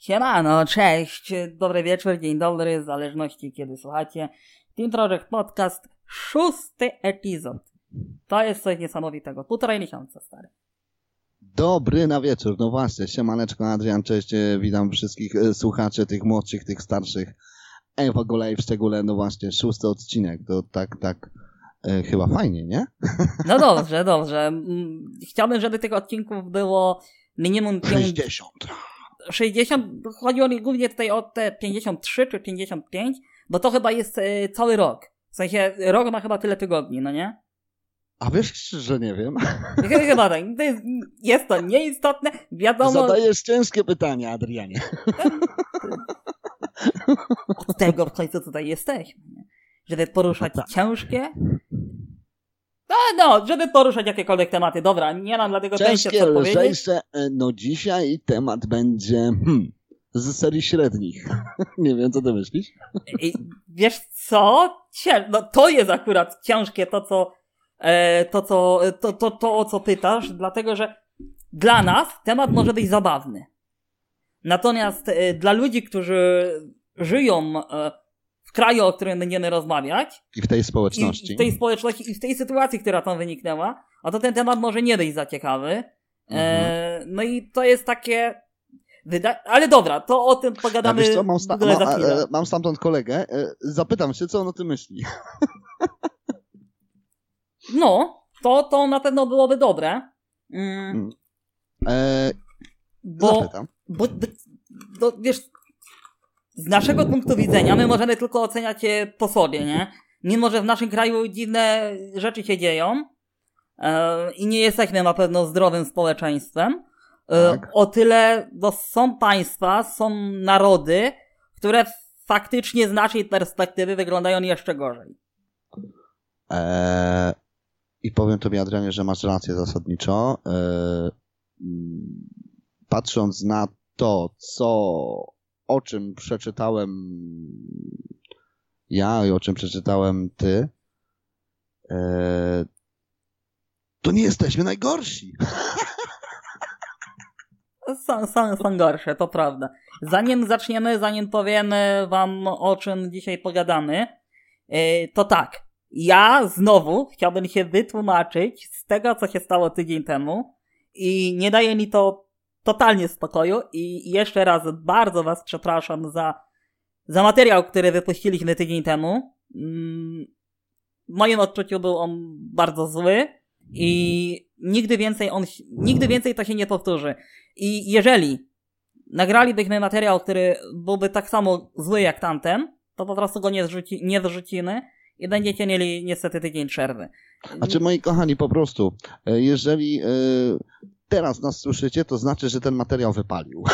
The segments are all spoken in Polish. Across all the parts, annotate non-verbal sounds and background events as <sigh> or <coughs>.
Siemano, cześć, dobry wieczór, dzień dobry, w zależności kiedy słuchacie. Team Project Podcast, szósty epizod. To jest coś niesamowitego, półtorej miesiąca stary. Dobry na wieczór, no właśnie, siemaneczko Adrian, cześć, e, witam wszystkich e, słuchaczy, tych młodszych, tych starszych, e, w ogóle i w szczególe, no właśnie, szósty odcinek, to tak, tak, e, chyba fajnie, nie? <laughs> No dobrze, dobrze. Chciałbym, żeby tych odcinków było minimum 5, 60. 60, chodziło mi głównie tutaj o te 53 czy 55, bo to chyba jest e, cały rok. W sensie, rok ma chyba tyle tygodni, no nie? A wiesz, że nie wiem? Chyba <laughs> tak. To jest, jest to nieistotne. Wiadomo, Zadajesz ciężkie pytania, Adrianie. <laughs> od tego w końcu tutaj jesteśmy. Żeby poruszać No tak. ciężkie. No, no, żeby poruszać jakiekolwiek tematy. Dobra, nie mam dlatego Ciężkie, co lżejsze, no dzisiaj temat będzie, hmm, z serii średnich. <laughs> nie wiem, co ty myślisz? I wiesz co? Cię, no to jest akurat ciężkie to, co, e, to, co, to, to, to, o co pytasz, dlatego że dla nas temat może być zabawny. Natomiast e, dla ludzi, którzy żyją e, w kraju, o którym będziemy rozmawiać, I w tej i społeczności. w tej społeczności i w tej sytuacji, która tam wyniknęła, a to ten temat może nie być za ciekawy. E, no i to jest takie. Wyda- ale dobra, to o tym pogadamy co, mam, sta- ma, e, mam stamtąd kolegę, e, zapytam się, co on o tym myśli. <laughs> No, to, to na pewno byłoby dobre. Mm, Mm. E, bo, zapytam. bo, bo, bo wiesz, z naszego punktu widzenia my możemy tylko oceniać je po sobie, nie? Mimo, że w naszym kraju dziwne rzeczy się dzieją e, i nie jesteśmy na pewno zdrowym społeczeństwem, e, Tak. o tyle no, są państwa, są narody, które faktycznie z naszej perspektywy wyglądają jeszcze gorzej. E, I powiem tobie, Adrianie, że masz rację zasadniczo. E, mm, patrząc na to, co, o czym przeczytałem ja i o czym przeczytałem ty, e, to nie jesteśmy najgorsi. Są, są, są gorsze, to prawda. Zanim zaczniemy, zanim powiemy wam o czym dzisiaj pogadamy, yy, to tak. Ja znowu chciałbym się wytłumaczyć z tego, co się stało tydzień temu i nie daje mi to totalnie spokoju i jeszcze raz bardzo was przepraszam za, za materiał, który wypuściliśmy tydzień temu. Mm, W moim odczuciu był on bardzo zły i nigdy więcej on, nigdy więcej to się nie powtórzy. I jeżeli nagralibyśmy materiał, który byłby tak samo zły jak tamten, to po prostu go nie, zrzuci, nie wrzucimy i będziecie mieli niestety tydzień przerwy. Znaczy, moi kochani, po prostu, e, jeżeli e, teraz nas słyszycie, to znaczy, że ten materiał wypalił. <laughs>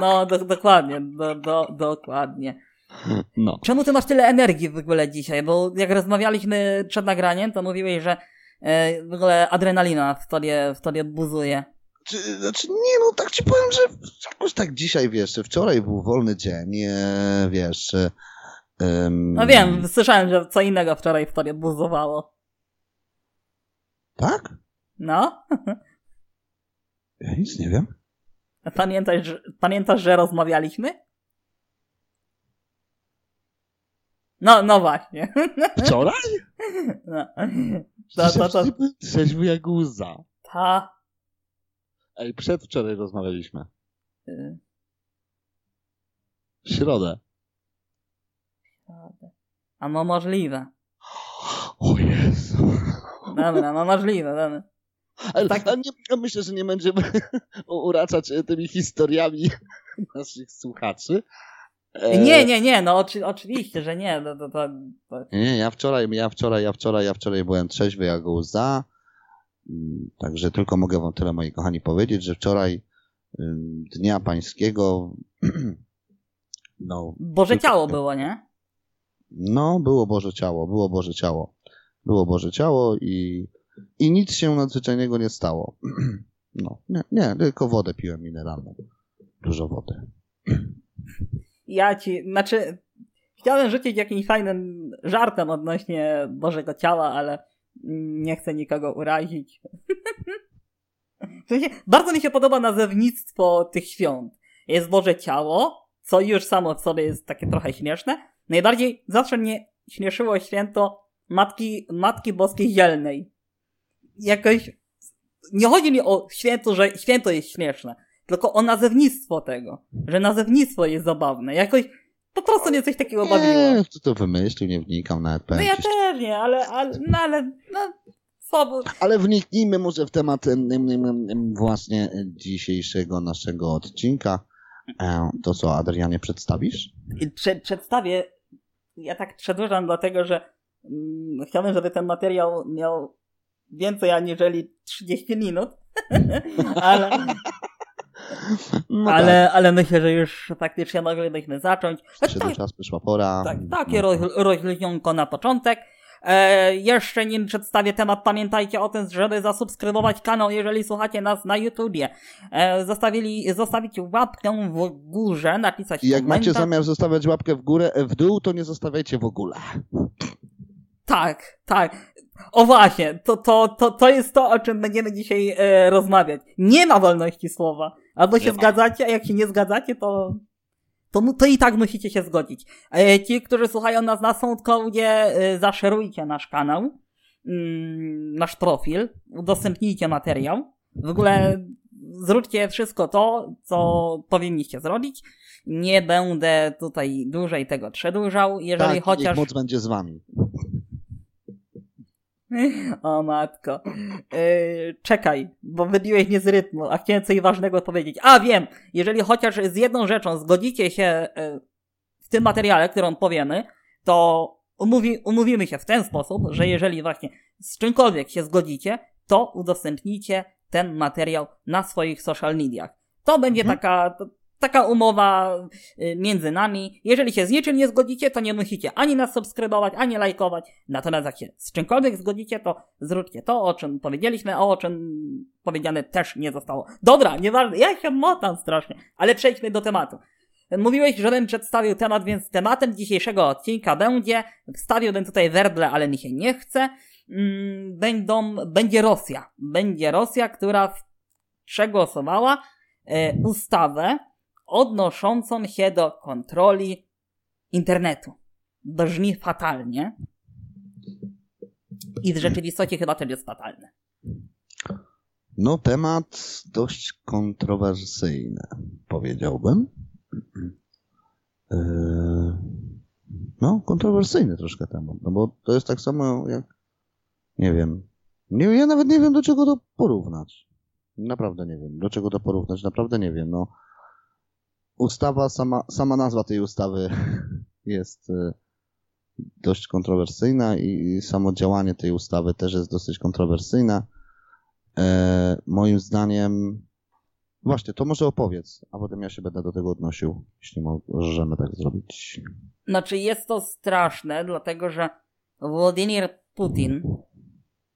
No, do, dokładnie, do, do, dokładnie. No. Czemu ty masz tyle energii w ogóle dzisiaj? Bo jak rozmawialiśmy przed nagraniem, to mówiłeś, że e, w ogóle adrenalina w tobie, w tobie buzuje. Czy, znaczy, nie no, tak ci powiem, że jakoś tak dzisiaj, wiesz, wczoraj był wolny dzień, e, wiesz... E, em, No wiem, słyszałem, że co innego wczoraj w tobie buzowało. Tak? No? Ja nic nie wiem. Pamiętasz, że- pamiętasz, że rozmawialiśmy? No, no właśnie. <laughs> Wczoraj? No. To, to, to, Trzeźwy jak łza. ta. Ej, przedwczoraj rozmawialiśmy. y, W środę. A no możliwe. O Jezu. Dobra, no możliwe, dobra. Ale Tak. nie, ja myślę, że nie będziemy <laughs> uraczać e, tymi historiami <laughs> naszych słuchaczy. E, Nie, nie, nie, no oczy, oczywiście, że nie. To, to, to, to. Nie, ja wczoraj, ja wczoraj, ja wczoraj, ja wczoraj byłem trzeźwy jak łza. Mm, Także tylko mogę wam tyle, moi kochani, powiedzieć, że wczoraj Dnia Pańskiego <clears throat> no, Boże Tylko- ciało było, nie? no, było Boże Ciało, było Boże Ciało. Było Boże Ciało i, i nic się nadzwyczajnego nie stało. <clears throat> No, nie, nie, tylko wodę piłem mineralną. Dużo wody. <clears throat> Ja ci, znaczy, chciałem rzucić jakimś fajnym żartem odnośnie Bożego Ciała, ale nie chcę nikogo urazić. <laughs> W sensie, bardzo mi się podoba nazewnictwo tych świąt. jest Boże Ciało, co już samo w sobie jest takie trochę śmieszne. Najbardziej zawsze mnie śmieszyło święto Matki, Matki Boskiej Zielnej. Jakoś, nie chodzi mi o święto, że święto jest śmieszne, tylko o nazewnictwo tego, że nazewnictwo jest zabawne. Jakoś po prostu mnie coś takiego bawiło. Nie, kto to wymyślił, nie wnikam nawet. No ja też nie, ale, ale, no ale, no, słabo. Ale wniknijmy może w temat właśnie dzisiejszego naszego odcinka. E, to co, Adrianie, przedstawisz? Prze przedstawię, ja tak przedłużam dlatego, że mm, chciałbym, żeby ten materiał miał więcej aniżeli 30 minut, <laughs> ale, no ale, tak. ale myślę, że już faktycznie moglibyśmy zacząć. Przyszedł tak, czas, przyszła pora. Tak, takie no. na początek. E, jeszcze nim przedstawię temat, pamiętajcie o tym, żeby zasubskrybować kanał, jeżeli słuchacie nas na YouTubie. E, zostawili, zostawić łapkę w górze, napisać I jak komentarz. macie zamiar zostawiać łapkę w górę, w dół, to nie zostawiajcie w ogóle. Tak, tak. O właśnie, to, to, to, to jest to, o czym będziemy dzisiaj e, rozmawiać. Nie ma wolności słowa. Albo się zgadzacie, a jak się nie zgadzacie, to, to, to i tak musicie się zgodzić. E, ci, którzy słuchają nas na SoundCloudzie, e, zaszerujcie nasz kanał, mm, nasz profil, udostępnijcie materiał. W ogóle zróbcie wszystko to, co powinniście zrobić. Nie będę tutaj dłużej tego przedłużał, jeżeli tak, chociaż... moc będzie z wami. <laughs> O matko. Yy, czekaj, bo wybiłeś mnie z rytmu, a chciałem coś ważnego powiedzieć. A wiem, jeżeli chociaż z jedną rzeczą zgodzicie się yy, w tym materiale, którą powiemy, to umówi, umówimy się w ten sposób, że jeżeli właśnie z czymkolwiek się zgodzicie, to udostępnijcie ten materiał na swoich social mediach. To będzie mhm. taka, taka umowa y, między nami. Jeżeli się z niczym nie zgodzicie, to nie musicie ani nas subskrybować, ani lajkować. Natomiast jak się z czymkolwiek zgodzicie, to zróbcie to, o czym powiedzieliśmy, a o czym powiedziane też nie zostało. Dobra, nieważne, ja się motam strasznie, ale przejdźmy do tematu. Mówiłeś, żebym przedstawił temat, więc tematem dzisiejszego odcinka będzie, wstawiłbym tutaj werdle, ale mi się nie chce, mm, będą, będzie Rosja. Będzie Rosja, która przegłosowała e, ustawę, odnoszącą się do kontroli internetu. Brzmi fatalnie. I w rzeczywistości chyba też jest fatalne. No, temat dość kontrowersyjny, powiedziałbym. Yy, no, kontrowersyjny troszkę temat, no bo to jest tak samo jak, nie wiem, nie, ja nawet nie wiem do czego to porównać. Naprawdę nie wiem, do czego to porównać, naprawdę nie wiem, no ustawa, sama, sama nazwa tej ustawy <laughs> jest e, dość kontrowersyjna i samo działanie tej ustawy też jest dosyć kontrowersyjne. E, moim zdaniem, właśnie, to może opowiedz, a potem ja się będę do tego odnosił, jeśli możemy tak zrobić. Znaczy, jest to straszne, dlatego że Władimir Putin,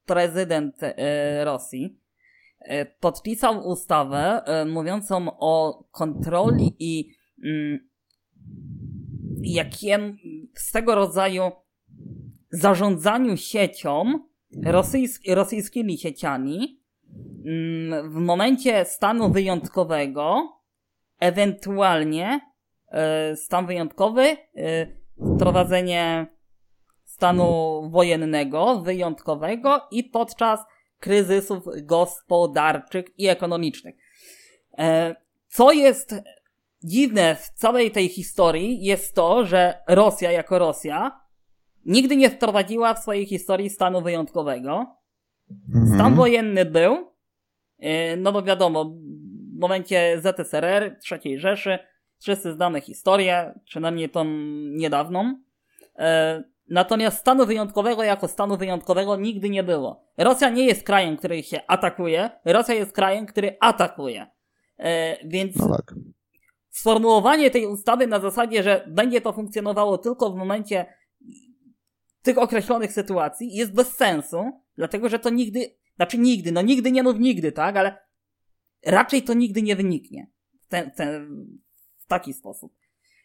prezydent e, Rosji, podpisał ustawę e, mówiącą o kontroli i mm, jakiem tego rodzaju zarządzaniu siecią, rosyjsk, rosyjskimi sieciami, mm, w momencie stanu wyjątkowego, ewentualnie e, stan wyjątkowy, wprowadzenie stanu wojennego, wyjątkowego i podczas kryzysów gospodarczych i ekonomicznych. E, co jest dziwne w całej tej historii jest to, że Rosja jako Rosja nigdy nie wprowadziła w swojej historii stanu wyjątkowego. Mhm. Stan wojenny był, e, no bo wiadomo, w momencie ZSRR, III Rzeszy, wszyscy znamy historię, przynajmniej tą niedawną. Natomiast stanu wyjątkowego jako stanu wyjątkowego nigdy nie było. Rosja nie jest krajem, który się atakuje, Rosja jest krajem, który atakuje. E, więc no tak. sformułowanie tej ustawy na zasadzie, że będzie to funkcjonowało tylko w momencie tych określonych sytuacji jest bez sensu, dlatego że to nigdy, znaczy nigdy, no nigdy nie mów nigdy, tak, ale raczej to nigdy nie wyniknie w, ten, ten, w taki sposób.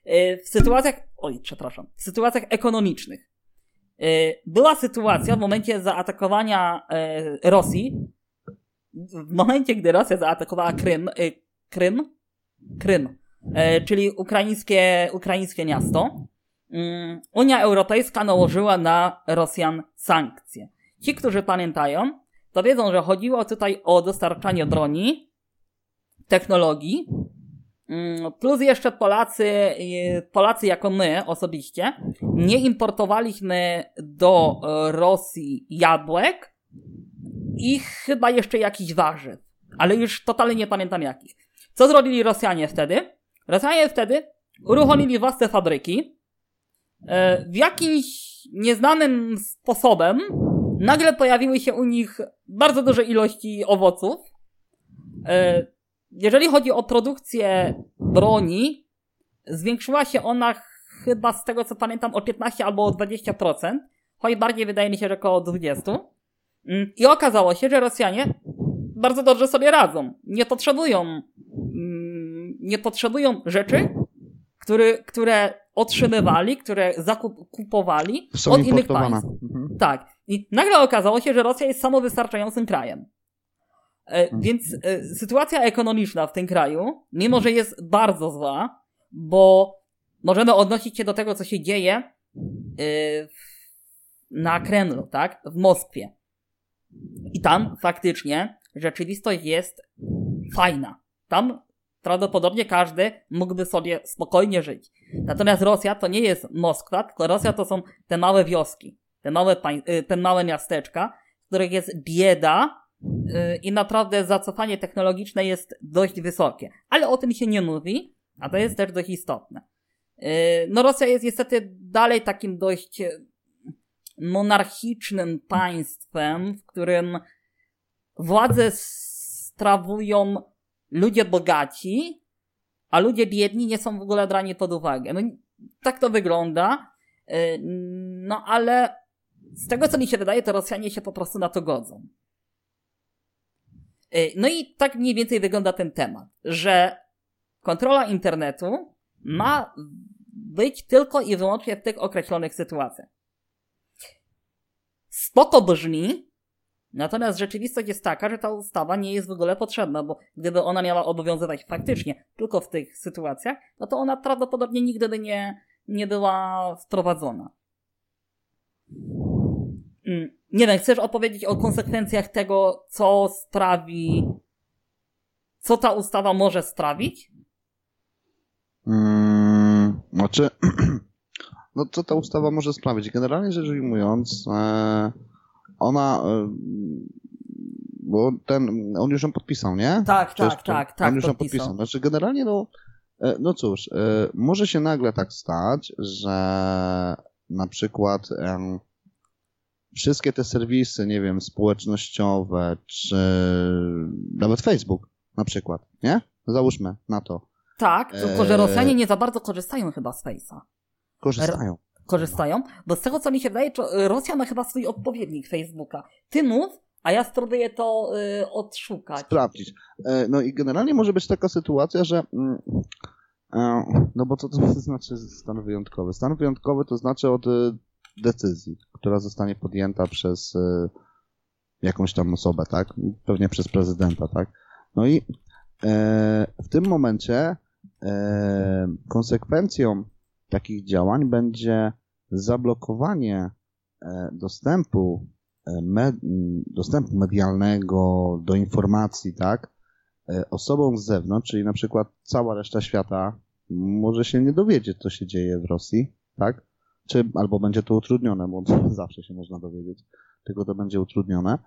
E, w sytuacjach, oj, przepraszam, w sytuacjach ekonomicznych była sytuacja w momencie zaatakowania e, Rosji, w momencie, gdy Rosja zaatakowała Krym, e, Krym, Krym, e, czyli ukraińskie, ukraińskie miasto, mm, Unia Europejska nałożyła na Rosjan sankcje. Ci, którzy pamiętają, to wiedzą, że chodziło tutaj o dostarczanie broni, technologii, plus jeszcze Polacy, Polacy jako my osobiście, nie importowaliśmy do Rosji jabłek i chyba jeszcze jakichś warzyw, ale już totalnie nie pamiętam jakich. Co zrobili Rosjanie wtedy? Rosjanie wtedy uruchomili własne fabryki, e, w jakimś nieznanym sposobem nagle pojawiły się u nich bardzo duże ilości owoców. Jeżeli chodzi o produkcję broni, zwiększyła się ona chyba z tego co pamiętam o 15 albo o 20%, choć bardziej wydaje mi się, że około 20%. Mm, I okazało się, że Rosjanie bardzo dobrze sobie radzą. Nie potrzebują, mm, nie potrzebują rzeczy, które, które otrzymywali, które zakupowali Są od innych państw. Mhm. Tak. I nagle okazało się, że Rosja jest samowystarczającym krajem. E, Mhm. Więc e, sytuacja ekonomiczna w tym kraju, mimo że jest bardzo zła, bo możemy odnosić się do tego, co się dzieje e, na Kremlu, tak? W Moskwie. I tam faktycznie rzeczywistość jest fajna. Tam prawdopodobnie każdy mógłby sobie spokojnie żyć. Natomiast Rosja to nie jest Moskwa, tylko Rosja to są te małe wioski, te małe, te małe miasteczka, w których jest bieda i naprawdę zacofanie technologiczne jest dość wysokie. Ale o tym się nie mówi, a to jest też dość istotne. Y, No Rosja jest niestety dalej takim dość y, monarchicznym państwem, w którym władzę sprawują ludzie bogaci, a ludzie biedni nie są w ogóle brani pod uwagę. No, tak to wygląda. Yy, No ale z tego co mi się wydaje, to Rosjanie się po prostu na to godzą. Yy, No i tak mniej więcej wygląda ten temat, że kontrola internetu ma być tylko i wyłącznie w tych określonych sytuacjach. Spoko brzmi, natomiast rzeczywistość jest taka, że ta ustawa nie jest w ogóle potrzebna, bo gdyby ona miała obowiązywać faktycznie tylko w tych sytuacjach, no to ona prawdopodobnie nigdy by nie, nie była wprowadzona. Mm, Nie wiem, chcesz opowiedzieć o konsekwencjach tego, co sprawi, co ta ustawa może sprawić? Mm, znaczy, <clears throat> no co ta ustawa może sprawić? Generalnie rzecz ujmując, e, ona, e, bo ten, on już ją podpisał, nie? Tak, Czy tak, tak, tak, On już ją podpisał. podpisał. Znaczy, generalnie, no, e, no cóż, może się nagle tak stać, że na przykład wszystkie te serwisy, nie wiem, społecznościowe, czy nawet Facebook na przykład, nie? Załóżmy na to. Tak, tylko że Eee. Rosjanie nie za bardzo korzystają chyba z Face'a. Korzystają. Korzystają, bo z tego co mi się wydaje, to y, Rosja ma chyba swój odpowiednik Facebooka. Ty mów, a ja spróbuję to y, odszukać. sprawdzić. E, No i generalnie może być taka sytuacja, że mm, e, no bo co to <laughs> znaczy stan wyjątkowy? Stan wyjątkowy to znaczy od e, decyzji, która zostanie podjęta przez e, jakąś tam osobę, tak? Pewnie przez prezydenta, tak? No i e, w tym momencie e, konsekwencją takich działań będzie zablokowanie dostępu med, dostępu medialnego do informacji, tak, osobom z zewnątrz, czyli na przykład cała reszta świata może się nie dowiedzieć, co się dzieje w Rosji, tak, czy albo będzie to utrudnione, bo <laughs> zawsze się można dowiedzieć, tylko to będzie utrudnione.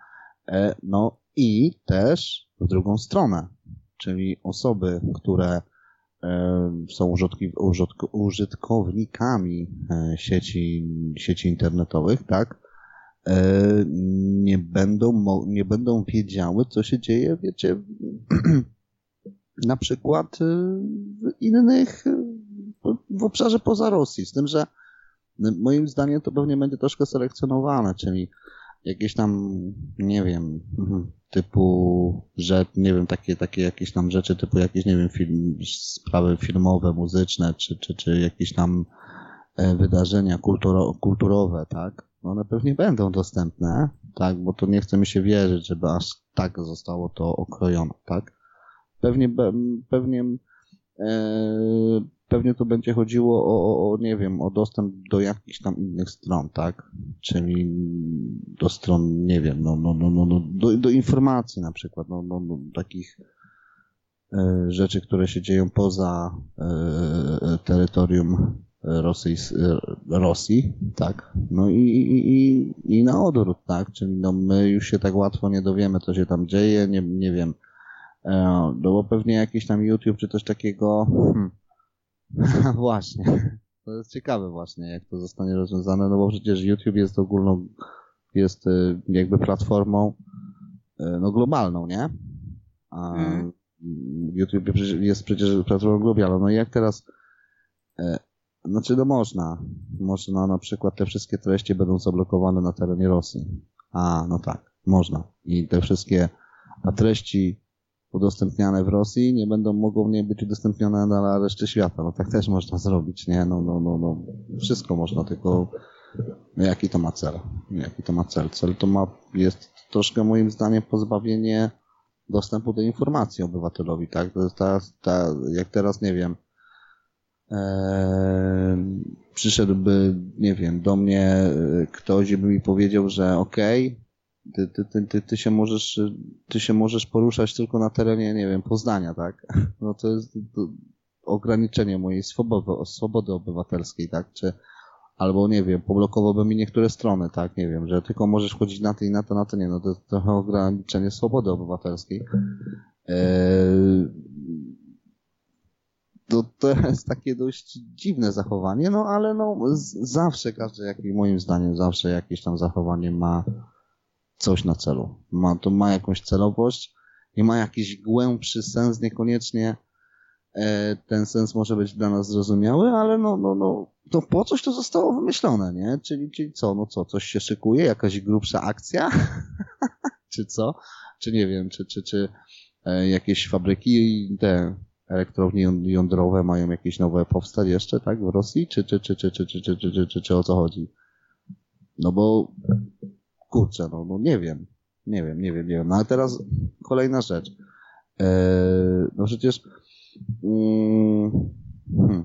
E, No i też w drugą stronę, czyli osoby, które e, są użytkownikami e, sieci, sieci internetowych, tak, nie będą, nie będą wiedziały, co się dzieje, wiecie, <clears throat> na przykład w innych, w obszarze poza Rosji, z tym, że moim zdaniem to pewnie będzie troszkę selekcjonowane, czyli jakieś tam, nie wiem, mhm, typu, że nie wiem, takie, takie jakieś tam rzeczy, typu jakieś, nie wiem, film, sprawy filmowe, muzyczne, czy, czy, czy jakieś tam e, wydarzenia kulturo, kulturowe, tak? One pewnie będą dostępne, tak? Bo to nie chce mi się wierzyć, żeby aż tak zostało to okrojone, tak? Pewnie, pewnie e, pewnie to będzie chodziło o, o, nie wiem, o dostęp do jakichś tam innych stron, tak? Czyli do stron, nie wiem, no, no, no, no, no do, do informacji na przykład, no, no, no takich e, rzeczy, które się dzieją poza e, e terytorium Rosji, e, Rosji, tak? No i, i, i, na odwrót, tak? Czyli no my już się tak łatwo nie dowiemy, co się tam dzieje, nie, nie wiem. E, no bo pewnie jakiś tam YouTube czy coś takiego. Hmm. <laughs> właśnie. To jest ciekawe właśnie, jak to zostanie rozwiązane, no bo przecież YouTube jest ogólną, jest e, jakby platformą no globalną, nie? A mm. YouTube jest przecież platformą globalną. No i jak teraz znaczy, no można. Można na przykład te wszystkie treści będą zablokowane na terenie Rosji. A, no tak, można. I te wszystkie treści udostępniane w Rosji nie będą, mogą nie być udostępnione na resztę świata. No tak też można zrobić, nie? No, no, no, no. Wszystko można, tylko jaki to ma cel? Jaki to ma cel? Cel to ma, jest troszkę moim zdaniem pozbawienie dostępu do informacji obywatelowi, tak? To ta, ta, jak teraz, nie wiem, przyszedłby, nie wiem, do mnie e, ktoś i by mi powiedział, że okej, okay, ty, ty, ty, ty, się możesz, ty się możesz poruszać tylko na terenie, nie wiem, Poznania, tak? <laughs> No to jest to ograniczenie mojej swobody, swobody obywatelskiej, tak? Czy, albo nie wiem, poblokowałby mi niektóre strony, tak? Nie wiem, że tylko możesz chodzić na to i na to, na to nie, no to jest trochę ograniczenie swobody obywatelskiej. Eee, to, to jest takie dość dziwne zachowanie, no ale no zawsze każde, jak moim zdaniem, zawsze jakieś tam zachowanie ma coś na celu. Ma, to ma jakąś celowość i ma jakiś głębszy sens, niekoniecznie e, ten sens może być dla nas zrozumiały, ale no, no, no, to po coś to zostało wymyślone, nie? Czyli, czyli co, no co, coś się szykuje, jakaś grubsza akcja? czy co? Czy nie wiem, czy, czy, czy e, jakieś fabryki te elektrownie jądrowe mają jakieś nowe powstać jeszcze, tak, w Rosji? Czy, czy, czy, czy, czy, czy, czy, czy, czy, czy, czy o co chodzi? No bo, kurczę, no, no nie wiem. Nie wiem, nie wiem, nie wiem. No ale teraz kolejna rzecz. Eee, no przecież, mm, hmm,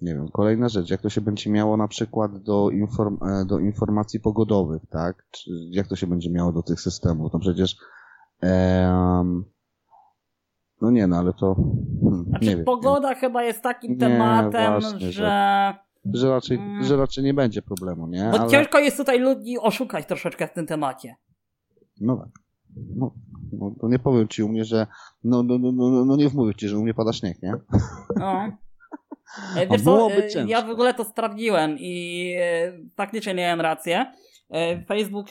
nie wiem, kolejna rzecz. Jak to się będzie miało na przykład do, inform, do informacji pogodowych, tak? Czy jak to się będzie miało do tych systemów? No przecież, no nie, no ale to. Hmm, znaczy, nie wiem, pogoda chyba jest takim nie, tematem, właśnie, że... że. Że raczej, hmm. że raczej nie będzie problemu, nie? Bo ale... ciężko jest tutaj ludzi oszukać troszeczkę w tym temacie. No tak. No, no to nie powiem ci u mnie, że. No, no, no, no, no nie wmówię ci, że u mnie pada śnieg, nie? No. <laughs> E, wiesz co, e, ja w ogóle to sprawdziłem i e, faktycznie miałem rację. Facebook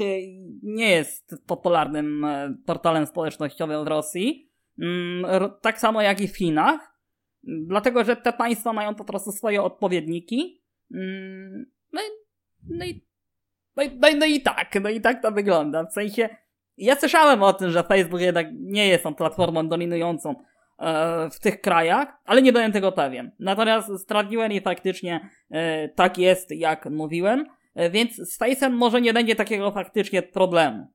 nie jest popularnym portalem społecznościowym w Rosji. Mm, tak samo jak i w Chinach, dlatego że te państwa mają po prostu swoje odpowiedniki. No no i, no no i, no i tak, no i tak to wygląda. W sensie, ja słyszałem o tym, że Facebook jednak nie jest tą platformą dominującą e, w tych krajach, ale nie byłem tego pewien. Natomiast sprawdziłem i faktycznie e, tak jest, jak mówiłem, e, więc z Face'em może nie będzie takiego faktycznie problemu.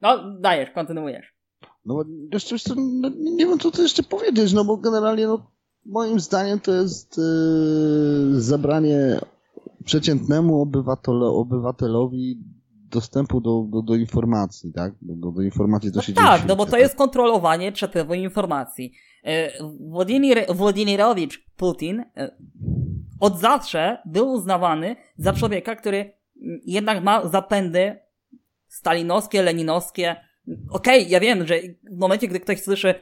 No, dajesz, kontynuujesz. No jeszcze, jeszcze no, nie wiem, co tu jeszcze powiedzieć, no bo generalnie, no, moim zdaniem to jest yy, zabranie przeciętnemu obywatele, obywatelowi dostępu do, do, do informacji, tak? Do, do informacji, co no się tak, dzieje. Tak, no bo to jest kontrolowanie przepływu informacji. E, Władimir, Władimirowicz Putin e, od zawsze był uznawany za człowieka, który jednak ma zapędy stalinowskie, leninowskie, Okej, okay, ja wiem, że w momencie, gdy ktoś słyszy,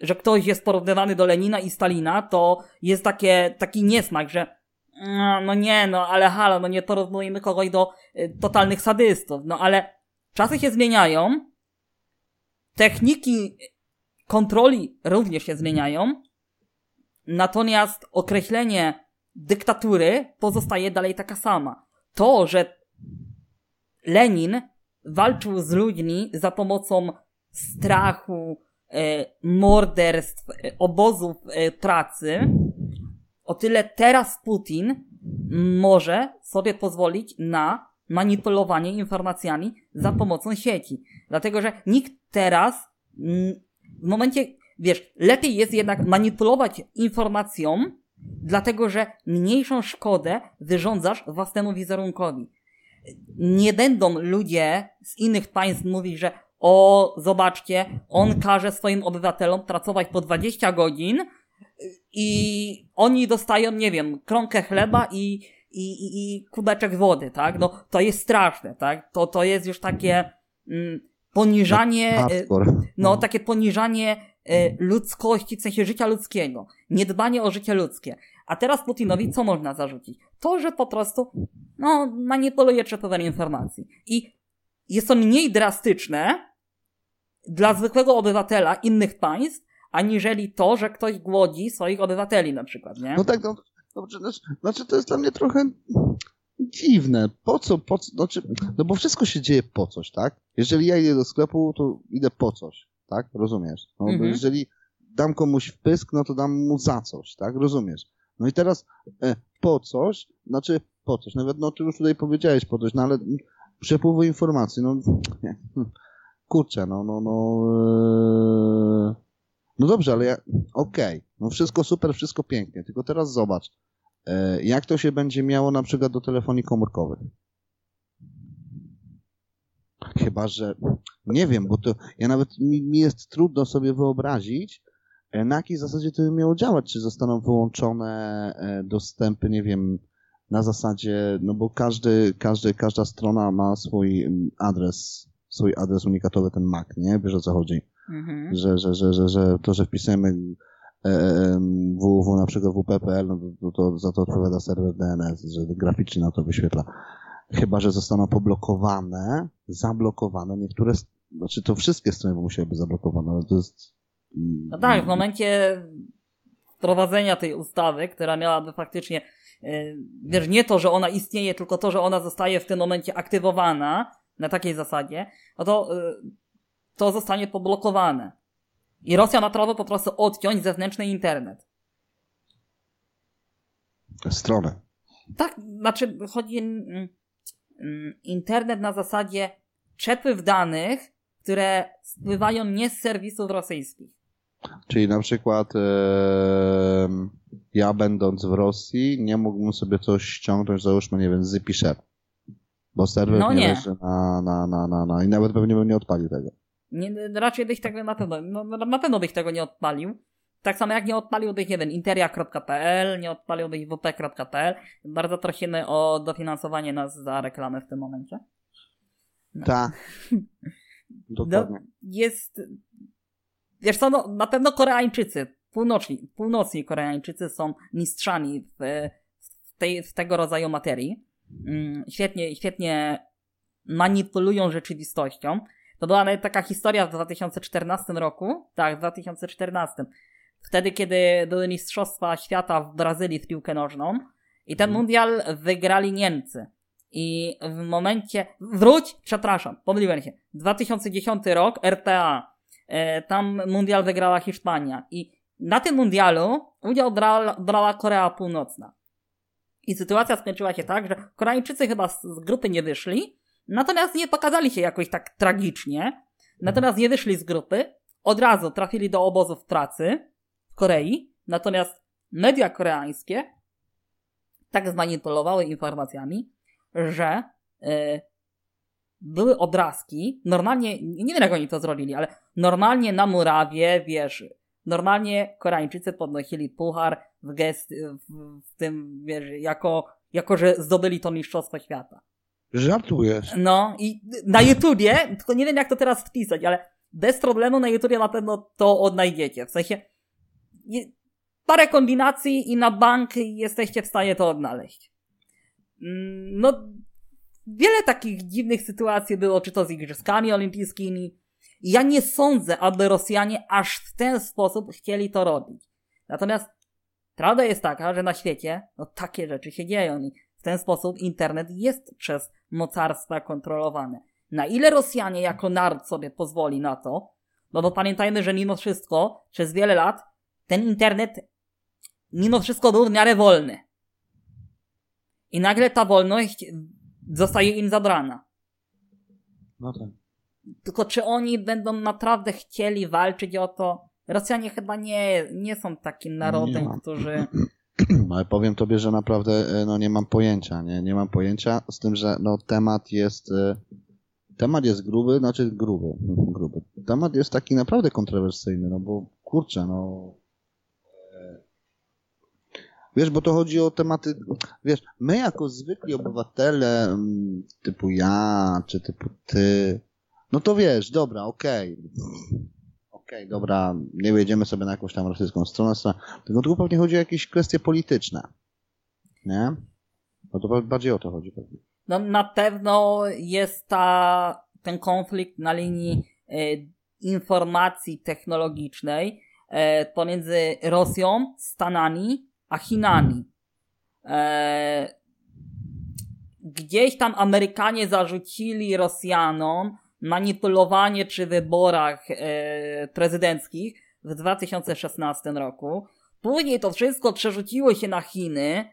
że ktoś jest porównywany do Lenina i Stalina, to jest takie, taki niesmak, że mm, no nie, no ale halo, no nie porównujemy kogoś do y, totalnych sadystów. No ale czasy się zmieniają, techniki kontroli również się zmieniają, natomiast określenie dyktatury pozostaje dalej taka sama. To, że Lenin walczył z ludźmi za pomocą strachu, morderstw, e, obozów e, pracy, o tyle teraz Putin może sobie pozwolić na manipulowanie informacjami za pomocą sieci. Dlatego, że nikt teraz w momencie, wiesz, lepiej jest jednak manipulować informacją, dlatego że mniejszą szkodę wyrządzasz własnemu wizerunkowi. Nie będą ludzie z innych państw mówić, że o, zobaczcie, on każe swoim obywatelom pracować po 20 godzin i oni dostają, nie wiem, kromkę chleba i, i, i, i kubeczek wody, tak? No, to jest straszne, tak? To, to jest już takie mm, poniżanie, e, no, takie poniżanie e, ludzkości, w sensie życia ludzkiego. Niedbanie o życie ludzkie. A teraz Putinowi co można zarzucić? To, że po prostu, no, manipuluje przepływem informacji. I jest to mniej drastyczne dla zwykłego obywatela innych państw, aniżeli to, że ktoś głodzi swoich obywateli na przykład, nie? No tak, no, dobrze, znaczy, znaczy to jest dla mnie trochę dziwne. Po co, po co, znaczy, no bo wszystko się dzieje po coś, tak? Jeżeli ja idę do sklepu, to idę po coś, tak? Rozumiesz? No, mhm. Jeżeli dam komuś wpysk, no to dam mu za coś, tak? Rozumiesz? No i teraz e, po coś, znaczy po coś, nawet no ty już tutaj powiedziałeś po coś, no ale przepływu informacji, no nie, kurczę, no, no, no, e, no dobrze, ale ja, okej, okay, no wszystko super, wszystko pięknie, tylko teraz zobacz, e, jak to się będzie miało na przykład do telefonii komórkowych. Chyba, że nie wiem, bo to ja nawet mi, mi jest trudno sobie wyobrazić, E, na jakiej zasadzie to by miało działać? Czy zostaną wyłączone e, dostępy, nie wiem, na zasadzie, no bo każdy, każdy, każda strona ma swój mm, adres, swój adres unikatowy, ten MAC, nie? Wiesz o co chodzi? Mhm. Że, że, że, że, że to, że wpisujemy www na przykład wp.pl, no to, to za to odpowiada serwer DNS, że graficznie na to wyświetla. Chyba, że zostaną poblokowane, zablokowane niektóre, znaczy to wszystkie strony musiałyby zablokowane, ale to jest no tak, w momencie wprowadzenia tej ustawy, która miałaby faktycznie, e, wiesz, nie to, że ona istnieje, tylko to, że ona zostaje w tym momencie aktywowana na takiej zasadzie, no to e, to zostanie poblokowane. I Rosja ma prawo po prostu odciąć zewnętrzny internet. Stronę. Tak, znaczy chodzi mm, mm, internet na zasadzie przepływ danych, które spływają nie z serwisów rosyjskich. Czyli na przykład e, ja będąc w Rosji nie mógłbym sobie coś ściągnąć, załóżmy, nie wiem, z Zipisher. Bo serwer no nie, nie leży na, na, na, na, na i nawet pewnie bym nie odpalił tego. Nie, raczej bych tego na pewno, no, na pewno bych tego nie odpalił. Tak samo jak nie odpaliłbyś, nie wiem, interia.pl, nie odpaliłbyś wp.pl. Bardzo prosimy o dofinansowanie nas za reklamę w tym momencie. No. Tak. <laughs> Dokładnie. No, jest Wiesz co, no, na pewno Koreańczycy, północni, północni Koreańczycy są mistrzami w, w, tej, w tego rodzaju materii. Mm, świetnie, świetnie manipulują rzeczywistością. To była nawet taka historia w 2014 roku. Tak, w 2014. Wtedy, kiedy były Mistrzostwa Świata w Brazylii w piłkę nożną. I ten mhm. mundial wygrali Niemcy. I w momencie. Wróć! Przepraszam, pomyliłem się. 2010 rok, RTA. E, tam mundial wygrała Hiszpania. I na tym mundialu udział brała, brała Korea Północna. I sytuacja skończyła się tak, że Koreańczycy chyba z, z grupy nie wyszli, natomiast nie pokazali się jakoś tak tragicznie. Natomiast nie wyszli z grupy, od razu trafili do obozów pracy w Korei, natomiast media koreańskie tak zmanipulowały informacjami, że yy, były odrazki, normalnie, nie wiem jak oni to zrobili, ale normalnie na murawie, wiesz, normalnie Koreańczycy podnosili puchar w gest, w, w tym, wiesz, jako, jako, że zdobyli to mistrzostwo świata. Żartujesz. No i na YouTubie, tylko nie wiem jak to teraz wpisać, ale bez problemu na YouTubie na pewno to odnajdziecie. W sensie parę kombinacji i na bank jesteście w stanie to odnaleźć. Mm, no, wiele takich dziwnych sytuacji było, czy to z Igrzyskami Olimpijskimi. Ja nie sądzę, aby Rosjanie aż w ten sposób chcieli to robić. Natomiast prawda jest taka, że na świecie no, takie rzeczy się dzieją i w ten sposób internet jest przez mocarstwa kontrolowany. Na ile Rosjanie jako naród sobie pozwoli na to, no bo pamiętajmy, że mimo wszystko przez wiele lat ten internet mimo wszystko był w miarę wolny. I nagle ta wolność zostaje im zabrana. No tak. Tylko czy oni będą naprawdę chcieli walczyć o to? Rosjanie chyba nie, nie są takim narodem, którzy... <clears throat> Ale powiem tobie, że naprawdę e, no, nie mam pojęcia, nie, nie mam pojęcia, z tym, że no, temat jest e, temat jest gruby, znaczy gruby, gruby. Temat jest taki naprawdę kontrowersyjny, no bo kurczę, no e, wiesz, bo to chodzi o tematy, wiesz, my jako zwykli obywatele mm, typu ja, czy typu ty, no to wiesz, dobra, okej, okej, dobra, nie wjedziemy sobie na jakąś tam rosyjską stronę, tylko tu pewnie chodzi o jakieś kwestie polityczne. Nie? No to bardziej o to chodzi pewnie. No na pewno jest ta, ten konflikt na linii e, informacji technologicznej e, pomiędzy Rosją, Stanami, a Chinami. E, gdzieś tam Amerykanie zarzucili Rosjanom manipulowanie przy wyborach e, prezydenckich w 2016 roku. Później to wszystko przerzuciło się na Chiny.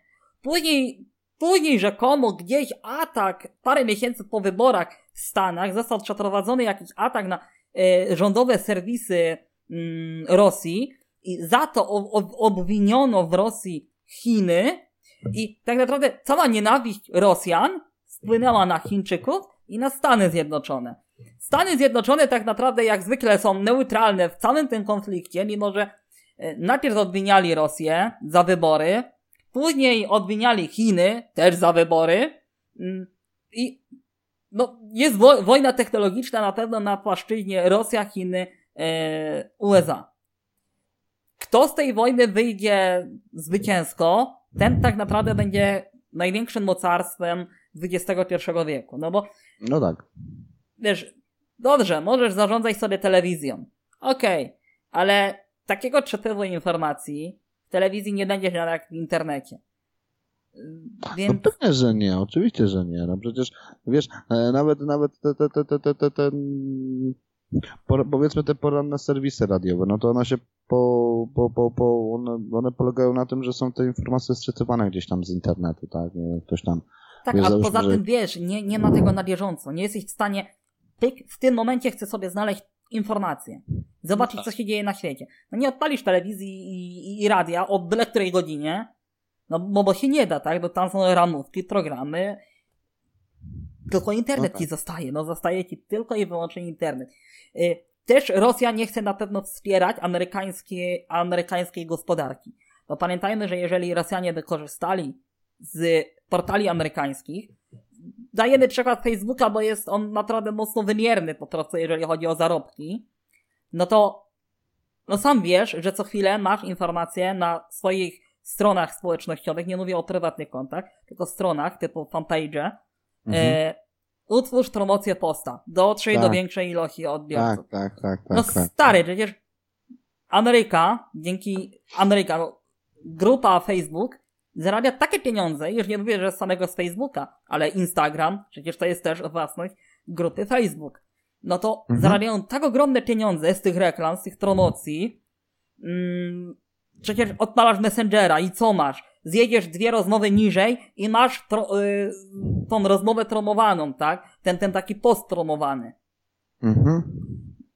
Później, później rzekomo gdzieś atak, parę miesięcy po wyborach w Stanach, został przeprowadzony jakiś atak na e, rządowe serwisy mm, Rosji i za to ob, ob, obwiniono w Rosji Chiny i tak naprawdę cała nienawiść Rosjan spłynęła na Chińczyków i na Stany Zjednoczone. Stany Zjednoczone tak naprawdę jak zwykle są neutralne w całym tym konflikcie, mimo że e, najpierw odwiniali Rosję za wybory, później odwiniali Chiny też za wybory mm, i no, jest wo wojna technologiczna na pewno na płaszczyźnie Rosja, Chiny, e, USA. Kto z tej wojny wyjdzie zwycięsko, ten tak naprawdę będzie największym mocarstwem XXI wieku. No bo No tak. wiesz, dobrze, możesz zarządzać sobie telewizją. Okej, ale takiego przepływu informacji w telewizji nie będziesz miał jak w internecie. Więc No pewnie, że nie, oczywiście, że nie. No przecież, wiesz, e, nawet, nawet te, te, te, te, te, te, te por- powiedzmy te poranne serwisy radiowe, no to one się po, po, po, po one, one polegają na tym, że są te informacje sczytywane gdzieś tam z internetu, tak, nie ktoś tam, tak, a poza że- tym wiesz, nie, nie ma tego na bieżąco. Nie jesteś w stanie. Pyk, w tym momencie chcę sobie znaleźć informacje. Zobaczyć, No co tak. się dzieje na świecie. No nie odpalisz telewizji i, i, i radia o byle której godzinie. No bo, bo się nie da, tak? Bo tam są ramówki, programy. Tylko internet No tak. ci zostaje. No zostaje ci tylko i wyłącznie internet. Y, Też Rosja nie chce na pewno wspierać amerykańskiej, amerykańskiej gospodarki. Bo pamiętajmy, że jeżeli Rosjanie by korzystali z portali amerykańskich, dajemy przykład Facebooka, bo jest on naprawdę mocno wymierny po prostu, jeżeli chodzi o zarobki, no to no sam wiesz, że co chwilę masz informacje na swoich stronach społecznościowych, nie mówię o prywatnych kontach, tylko stronach typu fanpage, Mhm. e, utwórz promocję posta, dotrzyj do Tak. większej ilości odbiorców. tak, tak, tak, No tak, tak. stary, przecież Ameryka, dzięki Ameryka, no, grupa Facebook zarabia takie pieniądze, już nie mówię, że z samego z Facebooka, ale Instagram, przecież to jest też własność grupy Facebook. No to Mhm. zarabiają tak ogromne pieniądze z tych reklam, z tych promocji. Mm, przecież odpalasz Messengera i co masz? Zjedziesz dwie rozmowy niżej i masz pro, y, tą rozmowę promowaną, tak? Ten, ten taki post promowany. Mhm.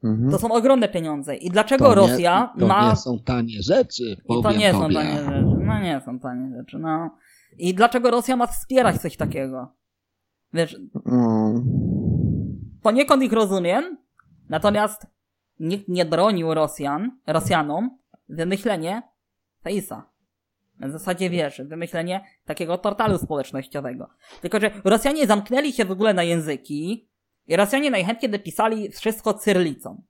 Mhm. To są ogromne pieniądze. I dlaczego To nie- Rosja to ma. nie są tanie rzeczy, I to powiem nie są tobie. tanie rzeczy. No nie są tanie rzeczy, no. I dlaczego Rosja ma wspierać coś takiego? Wiesz, Mm. poniekąd ich rozumiem, natomiast nikt nie bronił Rosjan, Rosjanom wymyślenie Face'a. W zasadzie wiesz, wymyślenie takiego portalu społecznościowego. Tylko, że Rosjanie zamknęli się w ogóle na języki i Rosjanie najchętniej napisali wszystko cyrlicą.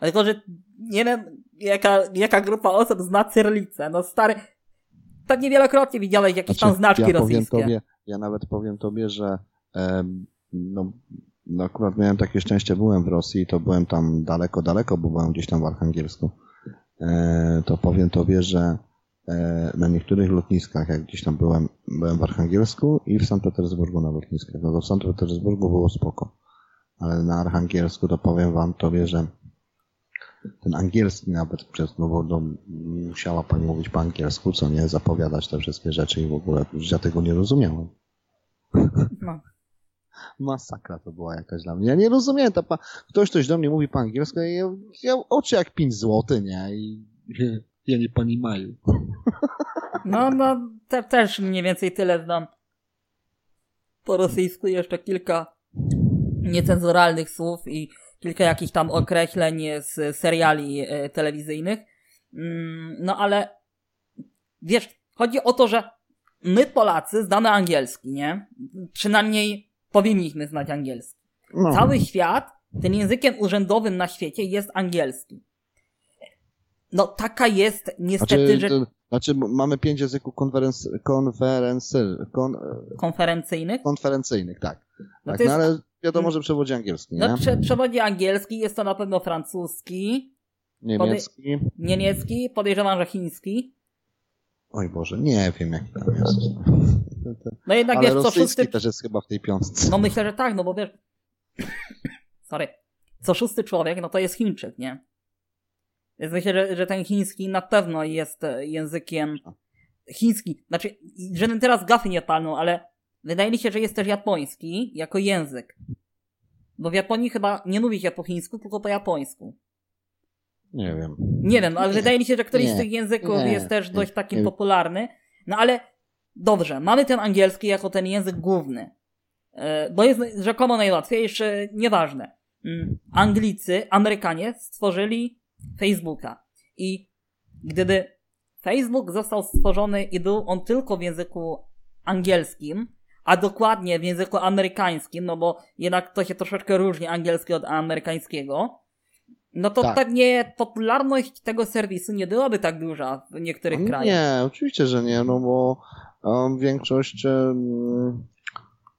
Tylko, że nie wiem, jaka, jaka grupa osób zna cyrlicę. No stary, pewnie wielokrotnie widziałeś jakieś tam znaczki Znaczy, ja rosyjskie. tobie, ja nawet powiem tobie, że em, no, no akurat miałem takie szczęście, byłem w Rosji, to byłem tam daleko, daleko, bo byłem gdzieś tam w Archangelsku. E, to powiem tobie, że e, na niektórych lotniskach, jak gdzieś tam byłem, byłem w Archangelsku i w Sankt Petersburgu na lotniskach. No to w Sankt Petersburgu było spoko. Ale na Archangelsku to powiem wam tobie, że ten angielski nawet przez, no bo no, musiała pani mówić po angielsku, co nie, zapowiadać te wszystkie rzeczy i w ogóle, ja tego nie rozumiałem. No. Masakra to była jakaś dla mnie. Ja nie rozumiem, ta pa... ktoś coś do mnie mówi po angielsku, ja, ja oczy jak 5 zł, nie? I ja nie pani maju. No, no, te, też mniej więcej tyle znam. Po rosyjsku jeszcze kilka niecenzuralnych słów i kilka jakichś tam określeń z seriali e, telewizyjnych. Mm, no ale wiesz, chodzi o to, że my Polacy znamy angielski, nie? Przynajmniej powinniśmy znać angielski. No. Cały świat, tym językiem urzędowym na świecie jest angielski. No taka jest niestety, Znaczy, że to, znaczy mamy pięć języków konferenc, konferency, kon, konferencyjnych. konferencyjnych, tak. No tak no, ale wiadomo, że przewodzi angielski, nie? No prze, przewodzi angielski, jest to na pewno francuski, Niemiecki. niemiecki, podejrzewam, że chiński. Oj Boże, nie wiem jak tam jest. No jednak Ale wiesz, co szósty... też jest chyba w tej piątce. No myślę, że tak, no bo wiesz... <coughs> Sorry. Co szósty człowiek, no to jest Chińczyk, nie? Więc myślę, że, że ten chiński na pewno jest e, językiem... Chiński, znaczy, żebym teraz gafy nie palnął, ale wydaje mi się, że jest też japoński jako język. Bo w Japonii chyba nie mówi się po chińsku, tylko po japońsku. Nie wiem. Nie wiem, ale Nie. wydaje mi się, że któryś Nie. z tych języków Nie. jest też dość taki popularny. No ale dobrze, mamy ten angielski jako ten język główny. E, Bo jest rzekomo najłatwiejszy, nieważne. Mm, Anglicy, Amerykanie stworzyli Facebooka. I gdyby Facebook został stworzony i był on tylko w języku angielskim, a dokładnie w języku amerykańskim, no bo jednak to się troszeczkę różni angielski od amerykańskiego, no to Tak. pewnie popularność tego serwisu nie byłaby tak duża w niektórych krajach. Nie, oczywiście, że nie, no bo um, większość, um,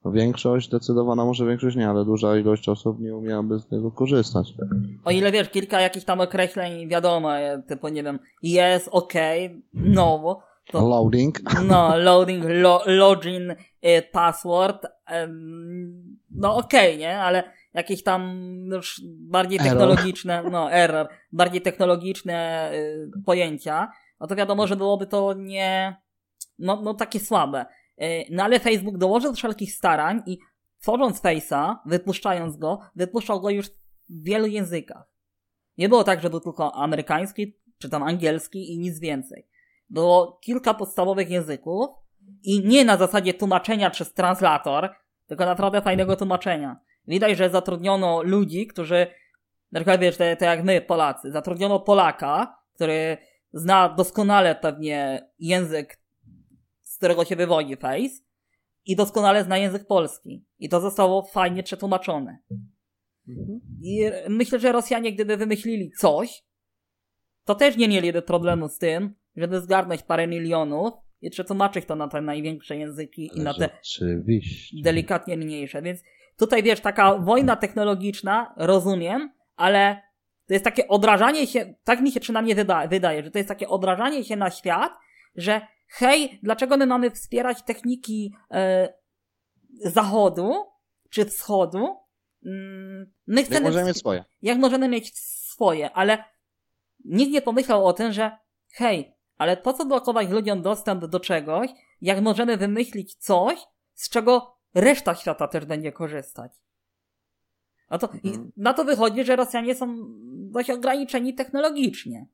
większość, zdecydowana może większość nie, ale duża ilość osób nie umiałaby z tego korzystać. O ile wiesz, kilka jakichś tam określeń wiadomo, typu nie wiem, yes, okay, no, to Loading. no, <laughs> loading, lo, login, e, password, no okej, nie, ale jakieś tam już bardziej Error. technologiczne, no error, bardziej technologiczne y, pojęcia, no to wiadomo, że byłoby to nie, no, no takie słabe. Y, no ale Facebook dołożył wszelkich starań i tworząc Face'a, wypuszczając go, wypuszczał go już w wielu językach. Nie było tak, że był tylko amerykański, czy tam angielski i nic więcej. Było kilka podstawowych języków i nie na zasadzie tłumaczenia przez translator, tylko naprawdę fajnego tłumaczenia. Widać, że zatrudniono ludzi, którzy, na przykład wiesz, te, te jak my, Polacy, zatrudniono Polaka, który zna doskonale pewnie język, z którego się wywodzi Face i doskonale zna język polski. I to zostało fajnie przetłumaczone. I myślę, że Rosjanie, gdyby wymyślili coś, to też nie mieliby problemu z tym, żeby zgarnąć parę milionów i przetłumaczyć to na te największe języki i na te delikatnie mniejsze. Więc tutaj wiesz, taka wojna technologiczna, rozumiem, ale to jest takie odrażanie się, tak mi się przynajmniej wyda, wydaje, że to jest takie odrażanie się na świat, że hej, dlaczego my mamy wspierać techniki e, zachodu czy wschodu? Mm, My Jak chcemy możemy wsp- mieć swoje. jak możemy mieć swoje, ale nikt nie pomyślał o tym, że hej, ale po co blokować ludziom dostęp do czegoś, jak możemy wymyślić coś, z czego reszta świata też będzie korzystać. No to, Mhm. na to wychodzi, że Rosjanie są dość ograniczeni technologicznie.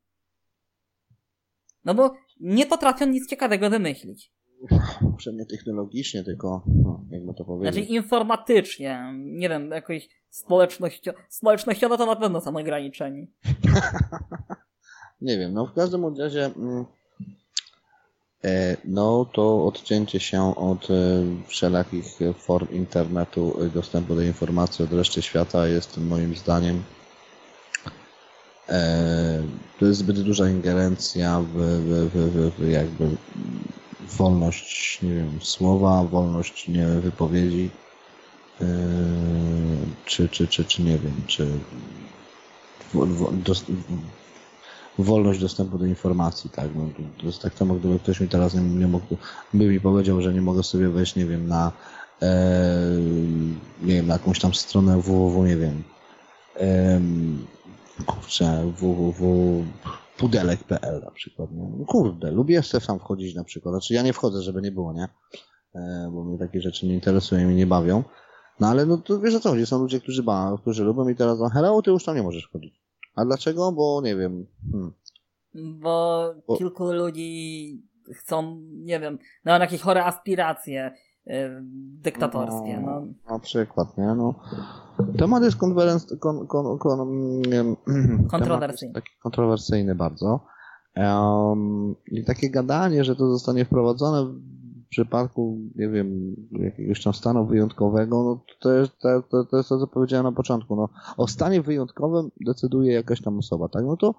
No bo nie potrafią nic ciekawego wymyślić. Może nie technologicznie, tylko, no, jakby to powiedzieć. Znaczy informatycznie, nie wiem, jakoś społecznościo- społecznościowo to na pewno są ograniczeni. <laughs> Nie wiem, no w każdym razie mm, e, no to odcięcie się od e, wszelakich form internetu, e, dostępu do informacji od reszty świata jest moim zdaniem to jest zbyt duża ingerencja w, w, w, w, jakby wolność, nie wiem, słowa, wolność, nie wiem, wypowiedzi, czy, czy, czy, czy nie wiem, czy wolność dostępu do informacji, tak? No, to- jest tak samo, gdyby ktoś mi teraz nie, nie mógł, by mi powiedział, że nie mogę sobie wejść, nie wiem, na e, nie wiem, na jakąś tam stronę www, nie wiem, em, kurczę, www.pudelek.pl na przykład? No Kurde, lubię sobie sam wchodzić na przykład, znaczy ja nie wchodzę, żeby nie było, nie? E, bo mnie takie rzeczy nie interesują i nie bawią, No ale no to wiesz o co chodzi, są ludzie, którzy ba, którzy lubią i teraz no hello, ty już tam nie możesz chodzić. A dlaczego? Bo nie wiem. Hmm. Bo, Bo kilku ludzi chcą, nie wiem, mają jakieś chore aspiracje yy, dyktatorskie. No, no. Na przykład, nie? No. Temat jest konferenc- kon, kon, kon, <clears throat> kontrowersyjny. Taki kontrowersyjny bardzo. Um, I takie gadanie, że to zostanie wprowadzone przypadku, nie wiem, jakiegoś tam stanu wyjątkowego, no to jest to, to, to, jest to co powiedziałem na początku. No, o stanie wyjątkowym decyduje jakaś tam osoba, tak? No to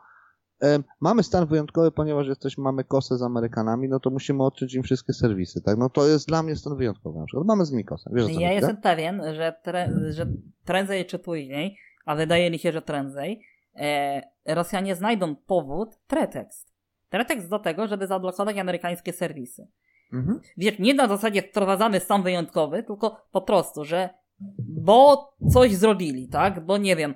e, mamy stan wyjątkowy, ponieważ jesteśmy, mamy kosę z Amerykanami, no to musimy odczyć im wszystkie serwisy, tak? No to jest dla mnie stan wyjątkowy na przykład. Mamy z nimi kosę. Wiesz, ja jestem tak? pewien, że, tre, że prędzej czy później, a wydaje mi się, że prędzej, e, Rosjanie znajdą powód, pretekst. Pretekst do tego, żeby zablokować amerykańskie serwisy. Mhm. Wiesz, nie na zasadzie wprowadzamy stan wyjątkowy, tylko po prostu, że bo coś zrobili, tak? Bo nie wiem,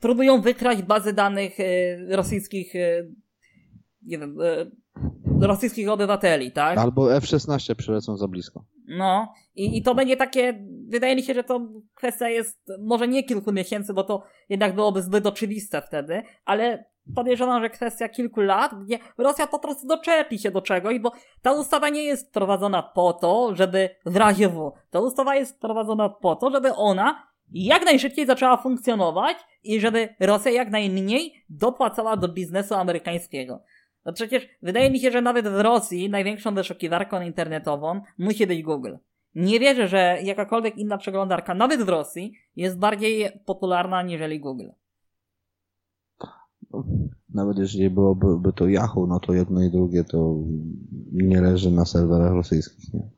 próbują wykraść bazy danych e, rosyjskich, e, nie wiem, e, rosyjskich obywateli, tak? Albo F-16 przylecą za blisko. No, i, i to będzie takie, wydaje mi się, że to kwestia jest może nie kilku miesięcy, bo to jednak byłoby zbyt oczywiste wtedy, ale podejrzewam, że kwestia kilku lat, gdzie Rosja po prostu doczepi się do czegoś, bo ta ustawa nie jest wprowadzona po to, żeby w razie W. Ta ustawa jest wprowadzona po to, żeby ona jak najszybciej zaczęła funkcjonować i żeby Rosja jak najmniej dopłacała do biznesu amerykańskiego. No przecież wydaje mi się, że nawet w Rosji największą wyszukiwarką internetową musi być Google. Nie wierzę, że jakakolwiek inna przeglądarka, nawet w Rosji, jest bardziej popularna niżeli Google. Nawet jeżeli byłoby by to Yahoo, no to jedno i drugie to nie leży na serwerach rosyjskich, nie?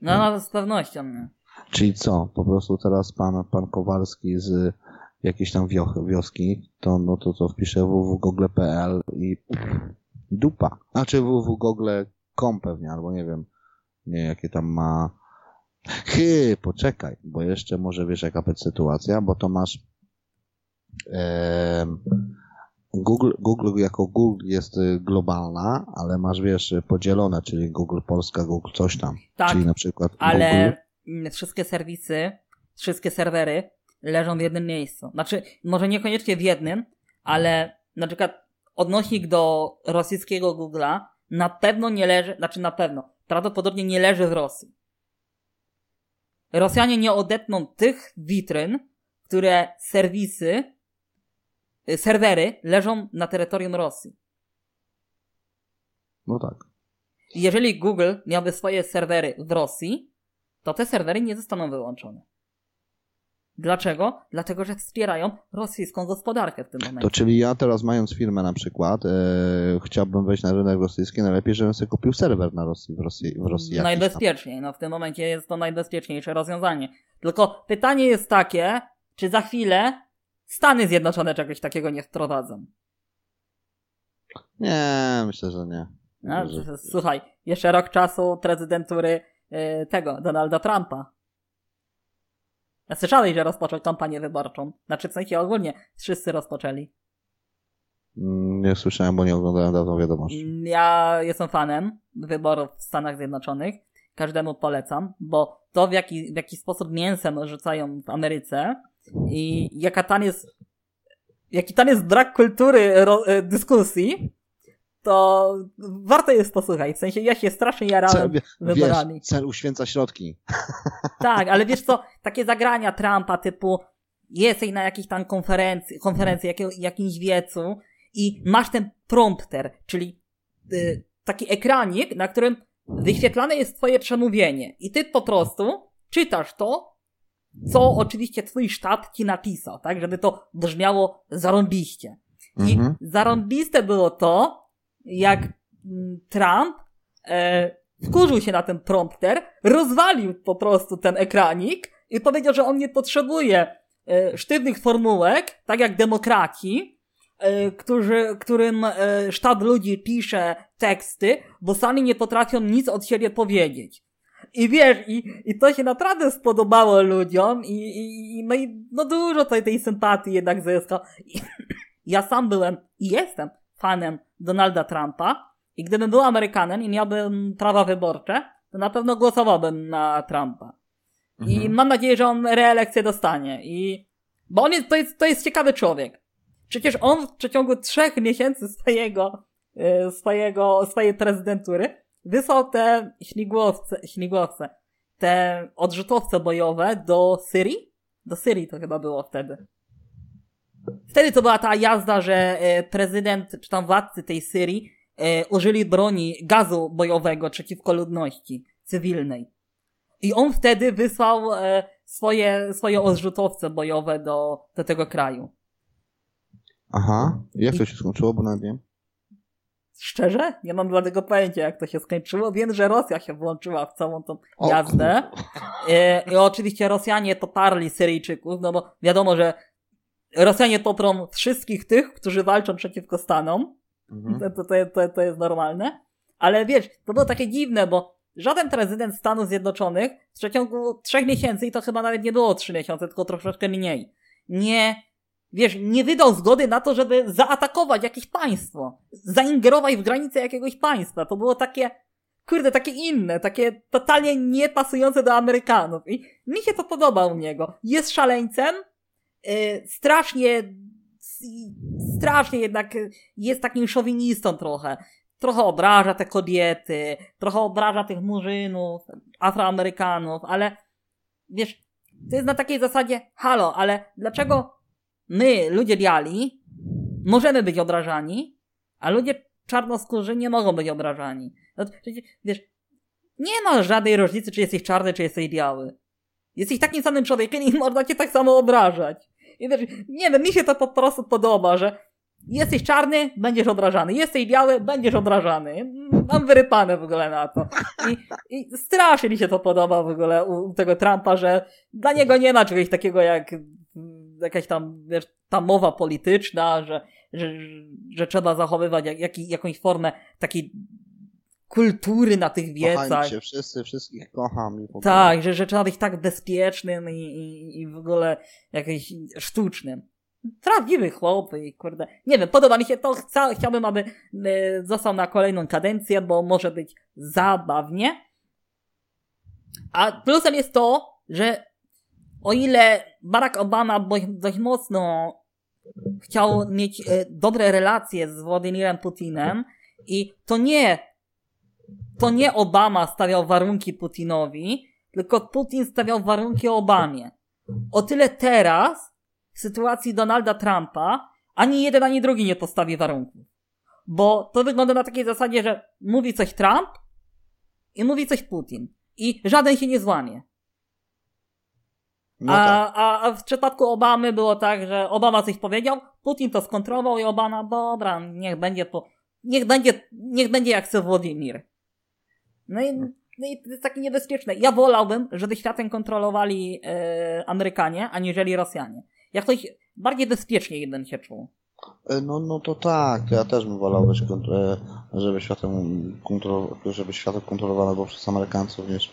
No, no z pewnością nie. Czyli co? Po prostu teraz pan, pan Kowalski z jakiejś tam wioski, to no to co wpisze www.google.pl i dupa. Znaczy www.google.com pewnie, albo nie wiem, nie jakie tam ma Hy, poczekaj, bo jeszcze może wiesz jaka będzie sytuacja, bo to masz Google, Google jako Google jest y, globalna, ale masz wiesz podzielone, czyli Google Polska, Google coś tam. Tak, czyli na przykład ale Google... wszystkie serwisy, wszystkie serwery leżą w jednym miejscu. Znaczy, może niekoniecznie w jednym, ale na przykład odnośnik do rosyjskiego Google'a na pewno nie leży, znaczy na pewno, prawdopodobnie nie leży w Rosji. Rosjanie nie odetną tych witryn, które serwisy, serwery leżą na terytorium Rosji. No tak. Jeżeli Google miałby swoje serwery w Rosji, to te serwery nie zostaną wyłączone. Dlaczego? Dlatego, że wspierają rosyjską gospodarkę w tym momencie. To czyli ja teraz mając firmę na przykład, e, chciałbym wejść na rynek rosyjski, najlepiej, żebym sobie kupił serwer na Rosji, w Rosji. W Rosji Najbezpieczniej, no w tym momencie jest to najbezpieczniejsze rozwiązanie. Tylko pytanie jest takie, czy za chwilę Stany Zjednoczone czegoś takiego nie wprowadzą? Nie, myślę, że nie. No, że... Słuchaj, jeszcze rok czasu prezydentury yy, tego, Donalda Trumpa. Słyszałeś, że rozpoczął kampanię wyborczą. Znaczy w sensie ogólnie wszyscy rozpoczęli. Mm, nie słyszałem, bo nie oglądałem dawno wiadomości. Mm, ja jestem fanem wyborów w Stanach Zjednoczonych. Każdemu polecam, bo to w jaki, w jaki sposób mięsem rzucają w Ameryce i jaka tam jest jaki tam jest brak kultury ro, e, dyskusji, to warto jest posłuchać. W sensie ja się strasznie jarałem cel, wyborami. Wiesz, cel uświęca środki. <laughs> Tak, ale wiesz co, takie zagrania Trumpa typu jesteś na jakiejś tam konferencji, konferencji jakiego, jakimś wiecu i masz ten prompter, czyli y, taki ekranik, na którym wyświetlane jest twoje przemówienie i ty po prostu czytasz to, co oczywiście twój sztab ci napisał, tak, żeby to brzmiało zarąbiście. I mhm. zarąbiste było to, jak mm, Trump e, wkurzył się na ten prompter, rozwalił po prostu ten ekranik i powiedział, że on nie potrzebuje e, sztywnych formułek, tak jak demokraci, e, którzy, którym e, sztab ludzi pisze teksty, bo sami nie potrafią nic od siebie powiedzieć. I wiesz, i, i to się naprawdę spodobało ludziom i, i, no, i no dużo tej, tej sympatii jednak zyskał. I, <clears throat> ja sam byłem i jestem fanem Donalda Trumpa i gdybym był Amerykanem i miałbym prawa wyborcze, to na pewno głosowałbym na Trumpa. I Mhm. mam nadzieję, że on reelekcję dostanie. I, bo on jest, to jest, to jest ciekawy człowiek. Przecież on w przeciągu trzech miesięcy swojego, e, swojego, swojej prezydentury wysłał te śmigłowce, śmigłowce, te odrzutowce bojowe do Syrii? Do Syrii to chyba było wtedy. Wtedy to była ta jazda, że e, prezydent, czy tam władcy tej Syrii e, użyli broni gazu bojowego przeciwko ludności cywilnej. I on wtedy wysłał e, swoje, swoje odrzutowce bojowe do, do tego kraju. Aha. Jak to się skończyło, bo nawet wiem. Szczerze? Nie mam żadnego pojęcia, jak to się skończyło. Wiem, że Rosja się włączyła w całą tą jazdę. E, I oczywiście Rosjanie poparli Syryjczyków, no bo wiadomo, że Rosjanie poprą wszystkich tych, którzy walczą przeciwko Stanom. Mhm. To, to, to, to jest normalne. Ale wiesz, to było takie dziwne, bo żaden prezydent Stanów Zjednoczonych w przeciągu trzech miesięcy, i to chyba nawet nie było trzy miesiące, tylko troszeczkę mniej, nie, wiesz, nie wydał zgody na to, żeby zaatakować jakieś państwo, zaingerować w granice jakiegoś państwa. To było takie, kurde, takie inne, takie totalnie niepasujące do Amerykanów. I mi się to podoba u niego. Jest szaleńcem, yy, strasznie, strasznie jednak jest takim szowinistą trochę. Trochę obraża te kobiety, trochę obraża tych murzynów, afroamerykanów, ale wiesz, to jest na takiej zasadzie, halo, ale dlaczego my, ludzie biali, możemy być obrażani, a ludzie czarnoskórzy nie mogą być obrażani? No, wiesz, nie ma żadnej różnicy, czy jesteś czarny, czy jesteś biały. Jesteś takim samym człowiekiem i można cię tak samo obrażać. I wiesz, nie wiem, mi się to po prostu podoba, że jesteś czarny, będziesz obrażany. Jesteś biały, będziesz obrażany. Mam wyrypane w ogóle na to. I, I strasznie mi się to podoba w ogóle u tego Trumpa, że dla niego nie ma czegoś takiego jak jakaś tam, wiesz, ta mowa polityczna, że, że, że trzeba zachowywać jak, jak, jakąś formę takiej kultury na tych wiecach. Kochajmy się wszyscy, wszystkich kocham. i. Tak, że, że trzeba być tak bezpiecznym i, i, i w ogóle jakimś sztucznym. Prawdziwy chłop i kurde. Nie wiem, podoba mi się to. Chca, chciałbym, aby e, został na kolejną kadencję, bo może być zabawnie. A plusem jest to, że o ile Barack Obama dość mocno chciał mieć e, dobre relacje z Władimirem Putinem i to nie to nie Obama stawiał warunki Putinowi, tylko Putin stawiał warunki Obamie. O tyle teraz, w sytuacji Donalda Trumpa, ani jeden, ani drugi nie postawi warunków. Bo to wygląda na takiej zasadzie, że mówi coś Trump i mówi coś Putin. I żaden się nie złamie. No a, tak. a, a w przypadku Obamy było tak, że Obama coś powiedział, Putin to skontrował i Obama, dobra, niech będzie po, niech będzie, niech będzie jak chce Władimir. No i, no i to jest takie niebezpieczne. Ja wolałbym, żeby światem kontrolowali e, Amerykanie, aniżeli Rosjanie. Jakoś bardziej bezpiecznie jeden się czuł. E, No, no to tak, ja też bym wolał e, żeby światem, kontro- żeby światem kontrolowane było przez Amerykanów niż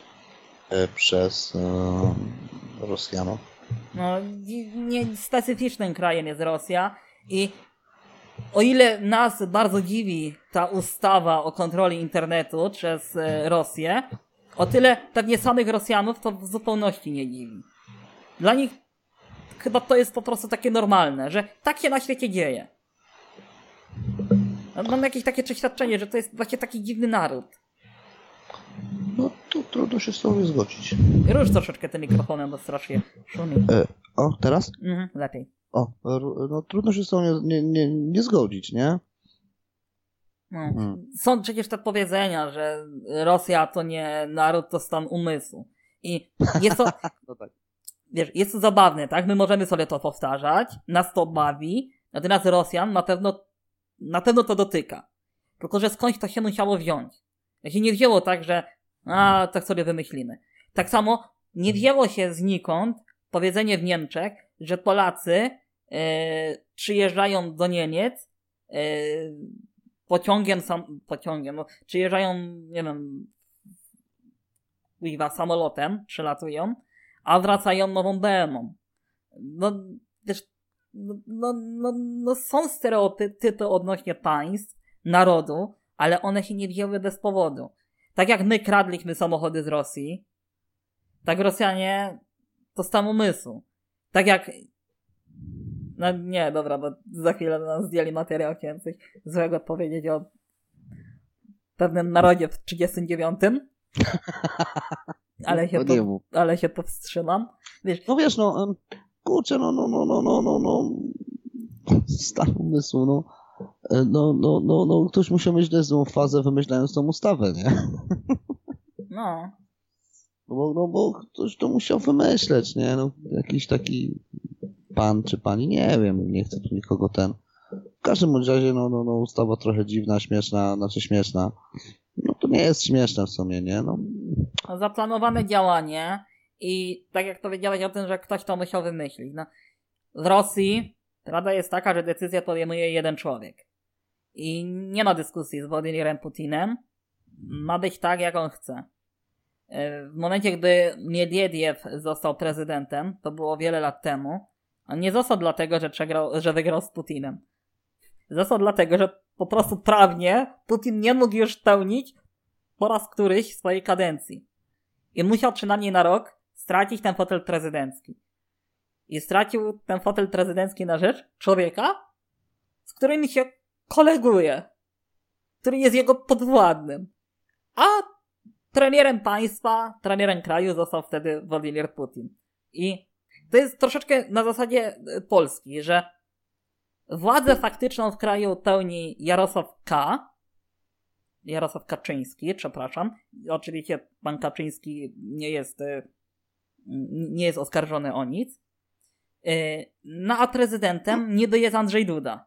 przez e, Rosjanów. No, nie, specyficznym krajem jest Rosja i o ile nas bardzo dziwi ta ustawa o kontroli internetu przez e, Rosję, o tyle pewnie samych Rosjanów to w zupełności nie dziwi. Dla nich chyba to jest po prostu takie normalne, że tak się na świecie dzieje. Mam jakieś takie przeświadczenie, że to jest właśnie taki dziwny naród. No trudno się z tą nie zgodzić. Rusz troszeczkę tym mikrofonem, bo strasznie szumi. O, teraz? Mhm, lepiej. O, no trudno się z tą nie, nie, nie, nie zgodzić, nie? No. Hmm. Są przecież te powiedzenia, że Rosja to nie naród, to stan umysłu. I jest to, <laughs> No tak. wiesz, jest to zabawne, tak? My możemy sobie to powtarzać, nas to bawi, natomiast Rosjan na pewno, na pewno to dotyka. Tylko, że skądś to się musiało wziąć. To się nie wzięło tak, że a, tak sobie wymyślimy. Tak samo nie wzięło się znikąd powiedzenie w Niemczech, że Polacy e, przyjeżdżają do Niemiec e, pociągiem, sam, pociągiem, no, przyjeżdżają, nie wiem, kuźwa, samolotem, przylatują, a wracają nową BM-ą. No, wiesz, no, no, no, no są stereotypy odnośnie państw, narodu, ale one się nie wzięły bez powodu. Tak jak my kradliśmy samochody z Rosji, tak Rosjanie to stan umysłu. Tak jak no nie, dobra, bo za chwilę nam zdjęli materiał, chciałem coś złego powiedzieć o pewnym narodzie w 39. <laughs> Ale się, No po, ale się powstrzymam. Wiesz, No wiesz, no, kurczę, no, no, no, no, no, no, no, stan umysłu, no, no, no, no, no, ktoś musiał mieć niezłą fazę wymyślając tą ustawę, nie? no, No bo, no bo ktoś to musiał wymyśleć, nie? No, jakiś taki pan czy pani, nie wiem, nie chcę tu nikogo ten. W każdym razie, no, no, no, ustawa trochę dziwna, śmieszna, znaczy śmieszna. No to nie jest śmieszne w sumie, nie? No, zaplanowane działanie i tak jak powiedziałeś o tym, że ktoś to musiał wymyślić. No, w Rosji prawda jest taka, że decyzję podejmuje jeden człowiek. I nie ma dyskusji z Władimirem Putinem. Ma być tak, jak on chce. E, W momencie, gdy Miedwiediew został prezydentem, to było wiele lat temu, on nie został dlatego, że, przegrał, że wygrał z Putinem. Został dlatego, że po prostu prawnie Putin nie mógł już pełnić po raz któryś swojej kadencji. I musiał przynajmniej na rok stracić ten fotel prezydencki. I stracił ten fotel prezydencki na rzecz człowieka, z którym się koleguje, który jest jego podwładnym. A premierem państwa, premierem kraju został wtedy Władimir Putin. I to jest troszeczkę na zasadzie e, Polski, że władzę faktyczną w kraju pełni Jarosław K., Jarosław Kaczyński, przepraszam. Oczywiście pan Kaczyński nie jest, e, nie jest oskarżony o nic. E, No a prezydentem niby jest Andrzej Duda.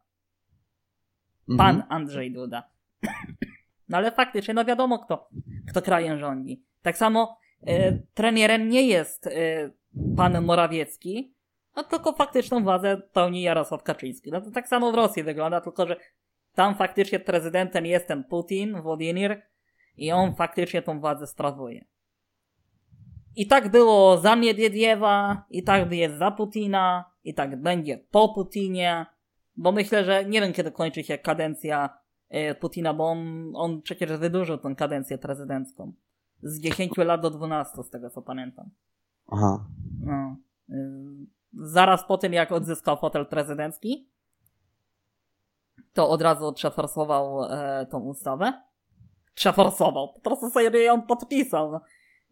Pan mhm. Andrzej Duda. No ale faktycznie, no wiadomo kto, kto krajem rządzi. Tak samo e, premierem nie jest e, pan Morawiecki, no tylko faktyczną władzę pełni Jarosław Kaczyński. No to tak samo w Rosji wygląda, tylko że tam faktycznie prezydentem jest ten Putin, Władimir i on faktycznie tą władzę sprawuje. I tak było za Miedwiediewa, i tak jest za Putina, i tak będzie po Putinie, bo myślę, że nie wiem kiedy kończy się kadencja e, Putina, bo on, on przecież wydłużył tę kadencję prezydencką. Z 10 lat do 12, z tego co pamiętam. Aha. No. Y, Zaraz po tym, jak odzyskał fotel prezydencki, to od razu przeforsował e, tą ustawę. Przeforsował. Po prostu sobie ją podpisał.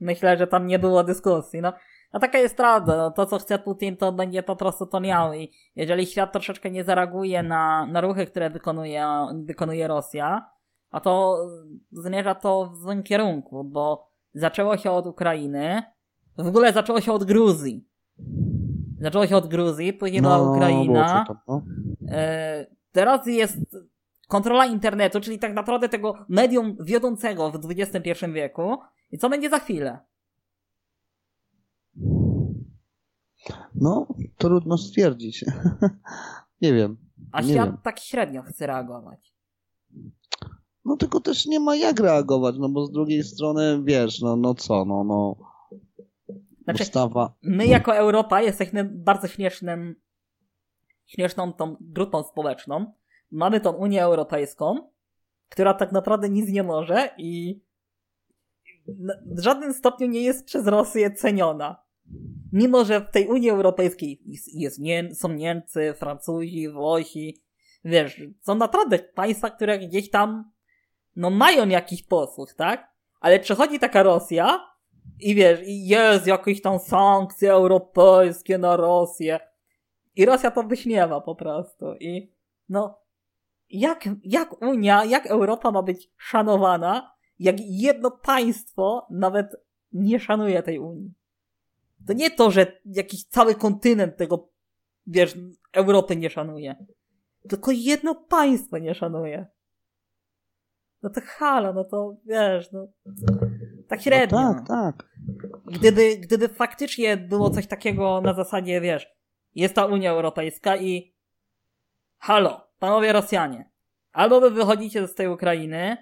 No. Myślę, że tam nie było dyskusji. No, no taka jest prawda. No, to, co chce Putin, to będzie po prostu to miał. I jeżeli świat troszeczkę nie zareaguje na, na ruchy, które wykonuje, wykonuje Rosja, a to zmierza to w złym kierunku, bo zaczęło się od Ukrainy. W ogóle zaczęło się od Gruzji. Zaczęło się od Gruzji, później była było Ukraina. tam, no. E, teraz jest kontrola internetu, czyli tak naprawdę tego medium wiodącego w XXI wieku. I co będzie za chwilę? No, trudno stwierdzić. <laughs> nie wiem. A Nie świat wiem. tak średnio chce reagować. No tylko też nie ma jak reagować, no bo z drugiej strony, wiesz, no, no co, no, no, Znaczy, ustawa, my jako Europa jesteśmy bardzo śmiesznym, śmieszną tą grupą społeczną. Mamy tą Unię Europejską, która tak naprawdę nic nie może i w żadnym stopniu nie jest przez Rosję ceniona. Mimo, że w tej Unii Europejskiej jest, są Niemcy, Francuzi, Włosi, wiesz, są naprawdę państwa, które gdzieś tam, no mają jakiś posłuch, tak? Ale przychodzi taka Rosja i wiesz, i jest jakieś tam sankcje europejskie na Rosję. I Rosja to wyśmiewa po prostu. I no, jak, jak Unia, jak Europa ma być szanowana, jak jedno państwo nawet nie szanuje tej Unii. To nie to, że jakiś cały kontynent tego, wiesz, Europy nie szanuje. Tylko jedno państwo nie szanuje. No to halo, no to wiesz, no. Tak średnio. No tak, tak. Gdyby, gdyby faktycznie było coś takiego na zasadzie, wiesz, jest ta Unia Europejska i halo, panowie Rosjanie, albo wy wychodzicie z tej Ukrainy,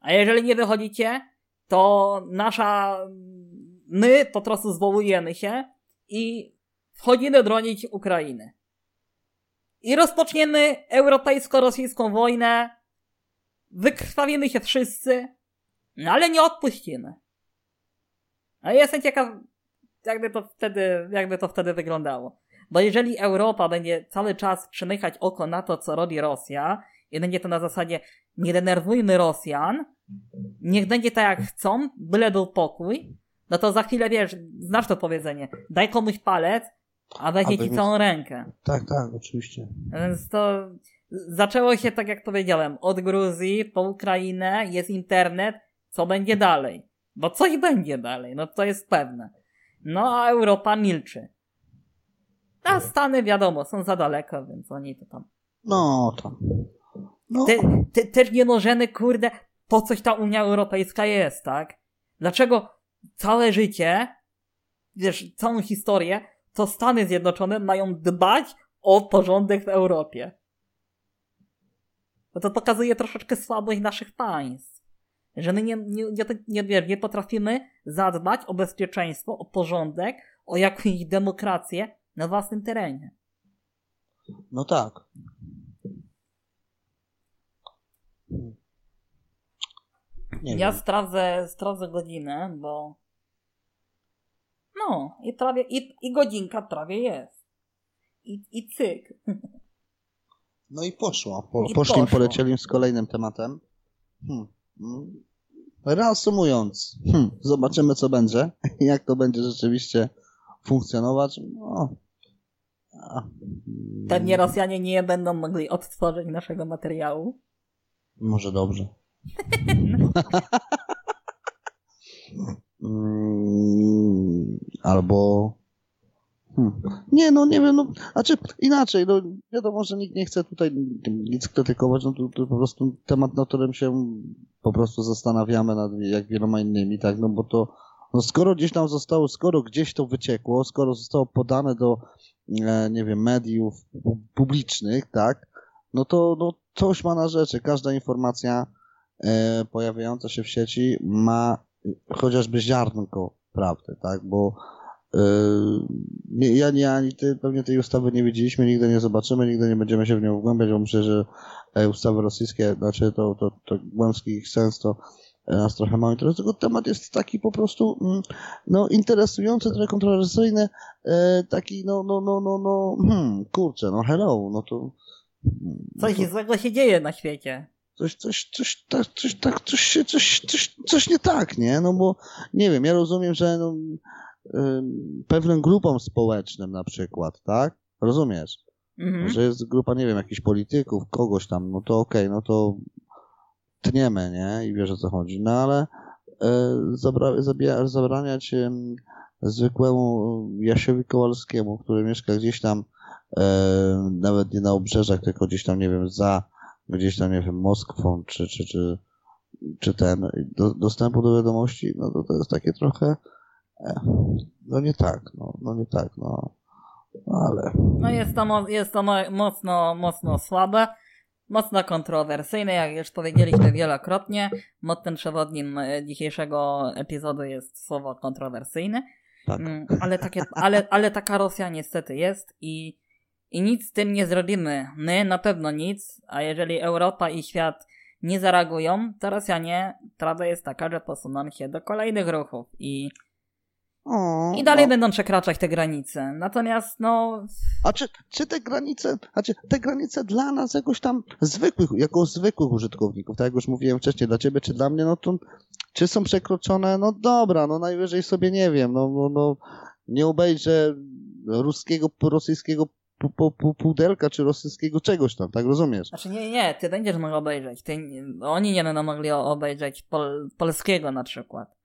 a jeżeli nie wychodzicie, to nasza, my po prostu zwołujemy się i wchodzimy bronić Ukrainy. I rozpoczniemy europejsko-rosyjską wojnę, wykrwawimy się wszyscy, no ale nie odpuścimy. Ale jestem ciekaw, jakby to wtedy, jakby to wtedy wyglądało. Bo jeżeli Europa będzie cały czas przymykać oko na to, co robi Rosja, i będzie to na zasadzie nie denerwujmy Rosjan, niech będzie tak jak chcą, byle był pokój, no to za chwilę wiesz, znasz to powiedzenie, daj komuś palec, a weźmie ci całą rękę. Tak, tak, oczywiście. Więc to zaczęło się, tak jak powiedziałem, od Gruzji po Ukrainę, jest internet, co będzie dalej? Bo coś będzie dalej, no to jest pewne. No a Europa milczy. A Stany wiadomo, są za daleko, więc oni to tam. No tam. No. Te, te, też nie możemy, kurde, po coś ta Unia Europejska jest, tak? Dlaczego całe życie, wiesz, całą historię, to Stany Zjednoczone mają dbać o porządek w Europie? No to pokazuje troszeczkę słabość naszych państw. Że my nie, nie, nie, nie, nie potrafimy zadbać o bezpieczeństwo, o porządek, o jakąś demokrację na własnym terenie. No tak. Nie ja wiem. sprawdzę, sprawdzę godzinę, bo. No, i prawie, i, i godzinka prawie jest. I, i cyk. No i poszło. Po, I poszli, poszło. polecieli z kolejnym tematem. Hmm. hmm. Reasumując, hmm. zobaczymy co będzie. <laughs> Jak to będzie rzeczywiście funkcjonować. No. Pewnie Rosjanie nie będą mogli odtworzyć naszego materiału. Może dobrze. Mm, albo. Hmm. Nie, no nie wiem, no, znaczy inaczej, no wiadomo, że nikt nie chce tutaj nic krytykować, no to, to po prostu temat, na którym się po prostu zastanawiamy nad jak wieloma innymi, tak, no bo to, no skoro gdzieś tam zostało, skoro gdzieś to wyciekło, skoro zostało podane do, e, nie wiem, mediów publicznych, tak, no to, no coś ma na rzeczy, każda informacja e, pojawiająca się w sieci ma chociażby ziarnko prawdy, tak? Bo e, ja nie ani ty pewnie tej ustawy nie widzieliśmy, nigdy nie zobaczymy, nigdy nie będziemy się w nią wgłębiać, bo myślę, że e, ustawy rosyjskie, znaczy to, to, to głębski ich sens to e, nas trochę mało interesuje, tylko temat jest taki po prostu mm, no, interesujący, trochę kontrowersyjny, taki no, no, no, no, no, hmm, kurczę, no hello, no to... Mm, Coś to... złego się dzieje na świecie coś, coś, coś, tak, coś, tak, coś, się, coś, coś, coś nie tak, nie? No bo, nie wiem, ja rozumiem, że no, pewnym grupom społecznym na przykład, tak? Rozumiesz? Mhm. Że jest grupa, nie wiem, jakichś polityków, kogoś tam, no to okej, okay, no to tniemy, nie? I wiesz o co chodzi. No ale e, zabraniać e, zwykłemu Jasiowi Kowalskiemu, który mieszka gdzieś tam e, nawet nie na obrzeżach, tylko gdzieś tam, nie wiem, za gdzieś tam, nie wiem, Moskwą, czy, czy, czy, czy ten, do, dostępu do wiadomości, no to to jest takie trochę, e, no nie tak, no, no nie tak, no, no ale... No jest to, jest to mocno, mocno słabe, mocno kontrowersyjne, jak już powiedzieliśmy wielokrotnie. Mottem przewodnim e, dzisiejszego epizodu jest słowo kontrowersyjne. Tak. Mm, ale, takie, ale, ale taka Rosja niestety jest i i nic z tym nie zrobimy. My na pewno nic, a jeżeli Europa i świat nie zareagują, to Rosjanie, prawda jest taka, że posuną się do kolejnych ruchów i o, I dalej będą przekraczać te granice. Natomiast, no. A czy, czy te granice, a czy te granice dla nas jakoś tam zwykłych, jako zwykłych użytkowników, tak jak już mówiłem wcześniej, dla ciebie czy dla mnie, no to czy są przekroczone? No dobra, no najwyżej sobie nie wiem, no, no, no nie obejrzę ruskiego, rosyjskiego pudelka czy rosyjskiego czegoś tam, tak rozumiesz? Znaczy nie, nie, ty będziesz mógł obejrzeć. Ty, oni nie będą mogli obejrzeć pol, polskiego na przykład.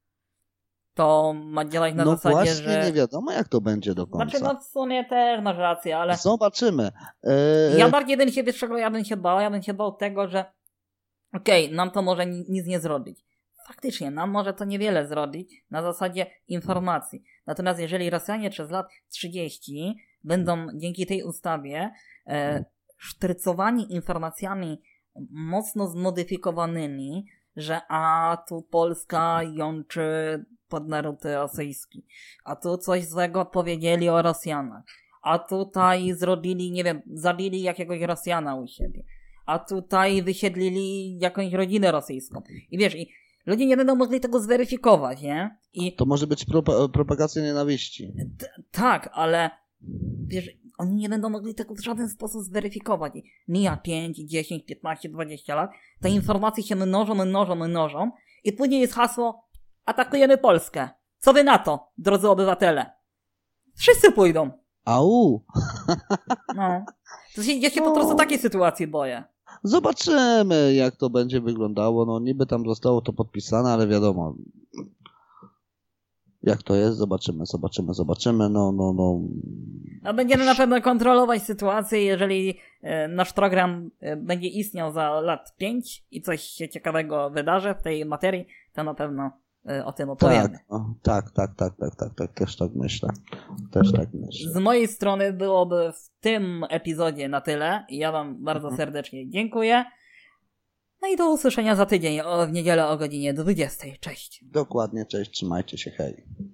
To ma działać na no zasadzie, właśnie że... nie wiadomo jak to będzie do końca. Znaczy no w sumie też masz rację, ale... Zobaczymy. Eee... Ja bardziej bym się, wiesz czego ja bym się bał? Ja bym się bał tego, że okej, okay, nam to może nic nie zrobić. Faktycznie, nam może to niewiele zrobić na zasadzie informacji. Natomiast jeżeli Rosjanie przez lat 30 będą dzięki tej ustawie e, sztrycowani informacjami mocno zmodyfikowanymi, że a tu Polska jączy pod naród rosyjski, a tu coś złego powiedzieli o Rosjanach, a tutaj zrobili, nie wiem, zabili jakiegoś Rosjana u siebie, a tutaj wysiedlili jakąś rodzinę rosyjską. I wiesz, i ludzie nie będą mogli tego zweryfikować, nie? I To może być pro, propagacja nienawiści. t- tak, ale wiesz, oni nie będą mogli tego w żaden sposób zweryfikować. Mija 5, 10, 15, 20 lat, te informacje się mnożą, mnożą, mnożą i później jest hasło atakujemy Polskę. Co wy na to, drodzy obywatele? Wszyscy pójdą. Au! No. To się, ja się po prostu takiej sytuacji boję. Zobaczymy, jak to będzie wyglądało. No niby tam zostało to podpisane, ale wiadomo. Jak to jest, zobaczymy, zobaczymy, zobaczymy. No, no, no. A będziemy na pewno kontrolować sytuację, jeżeli e, nasz program e, będzie istniał za lat 5 i coś się ciekawego wydarzy w tej materii, to na pewno o tym opowiemy. Tak, o, tak, tak, tak, tak, tak, tak, też tak myślę. Też tak myślę. Z mojej strony byłoby w tym epizodzie na tyle. Ja Wam bardzo Mhm. serdecznie dziękuję. No i do usłyszenia za tydzień w niedzielę o godzinie 20. Cześć. Dokładnie, cześć, trzymajcie się, hej.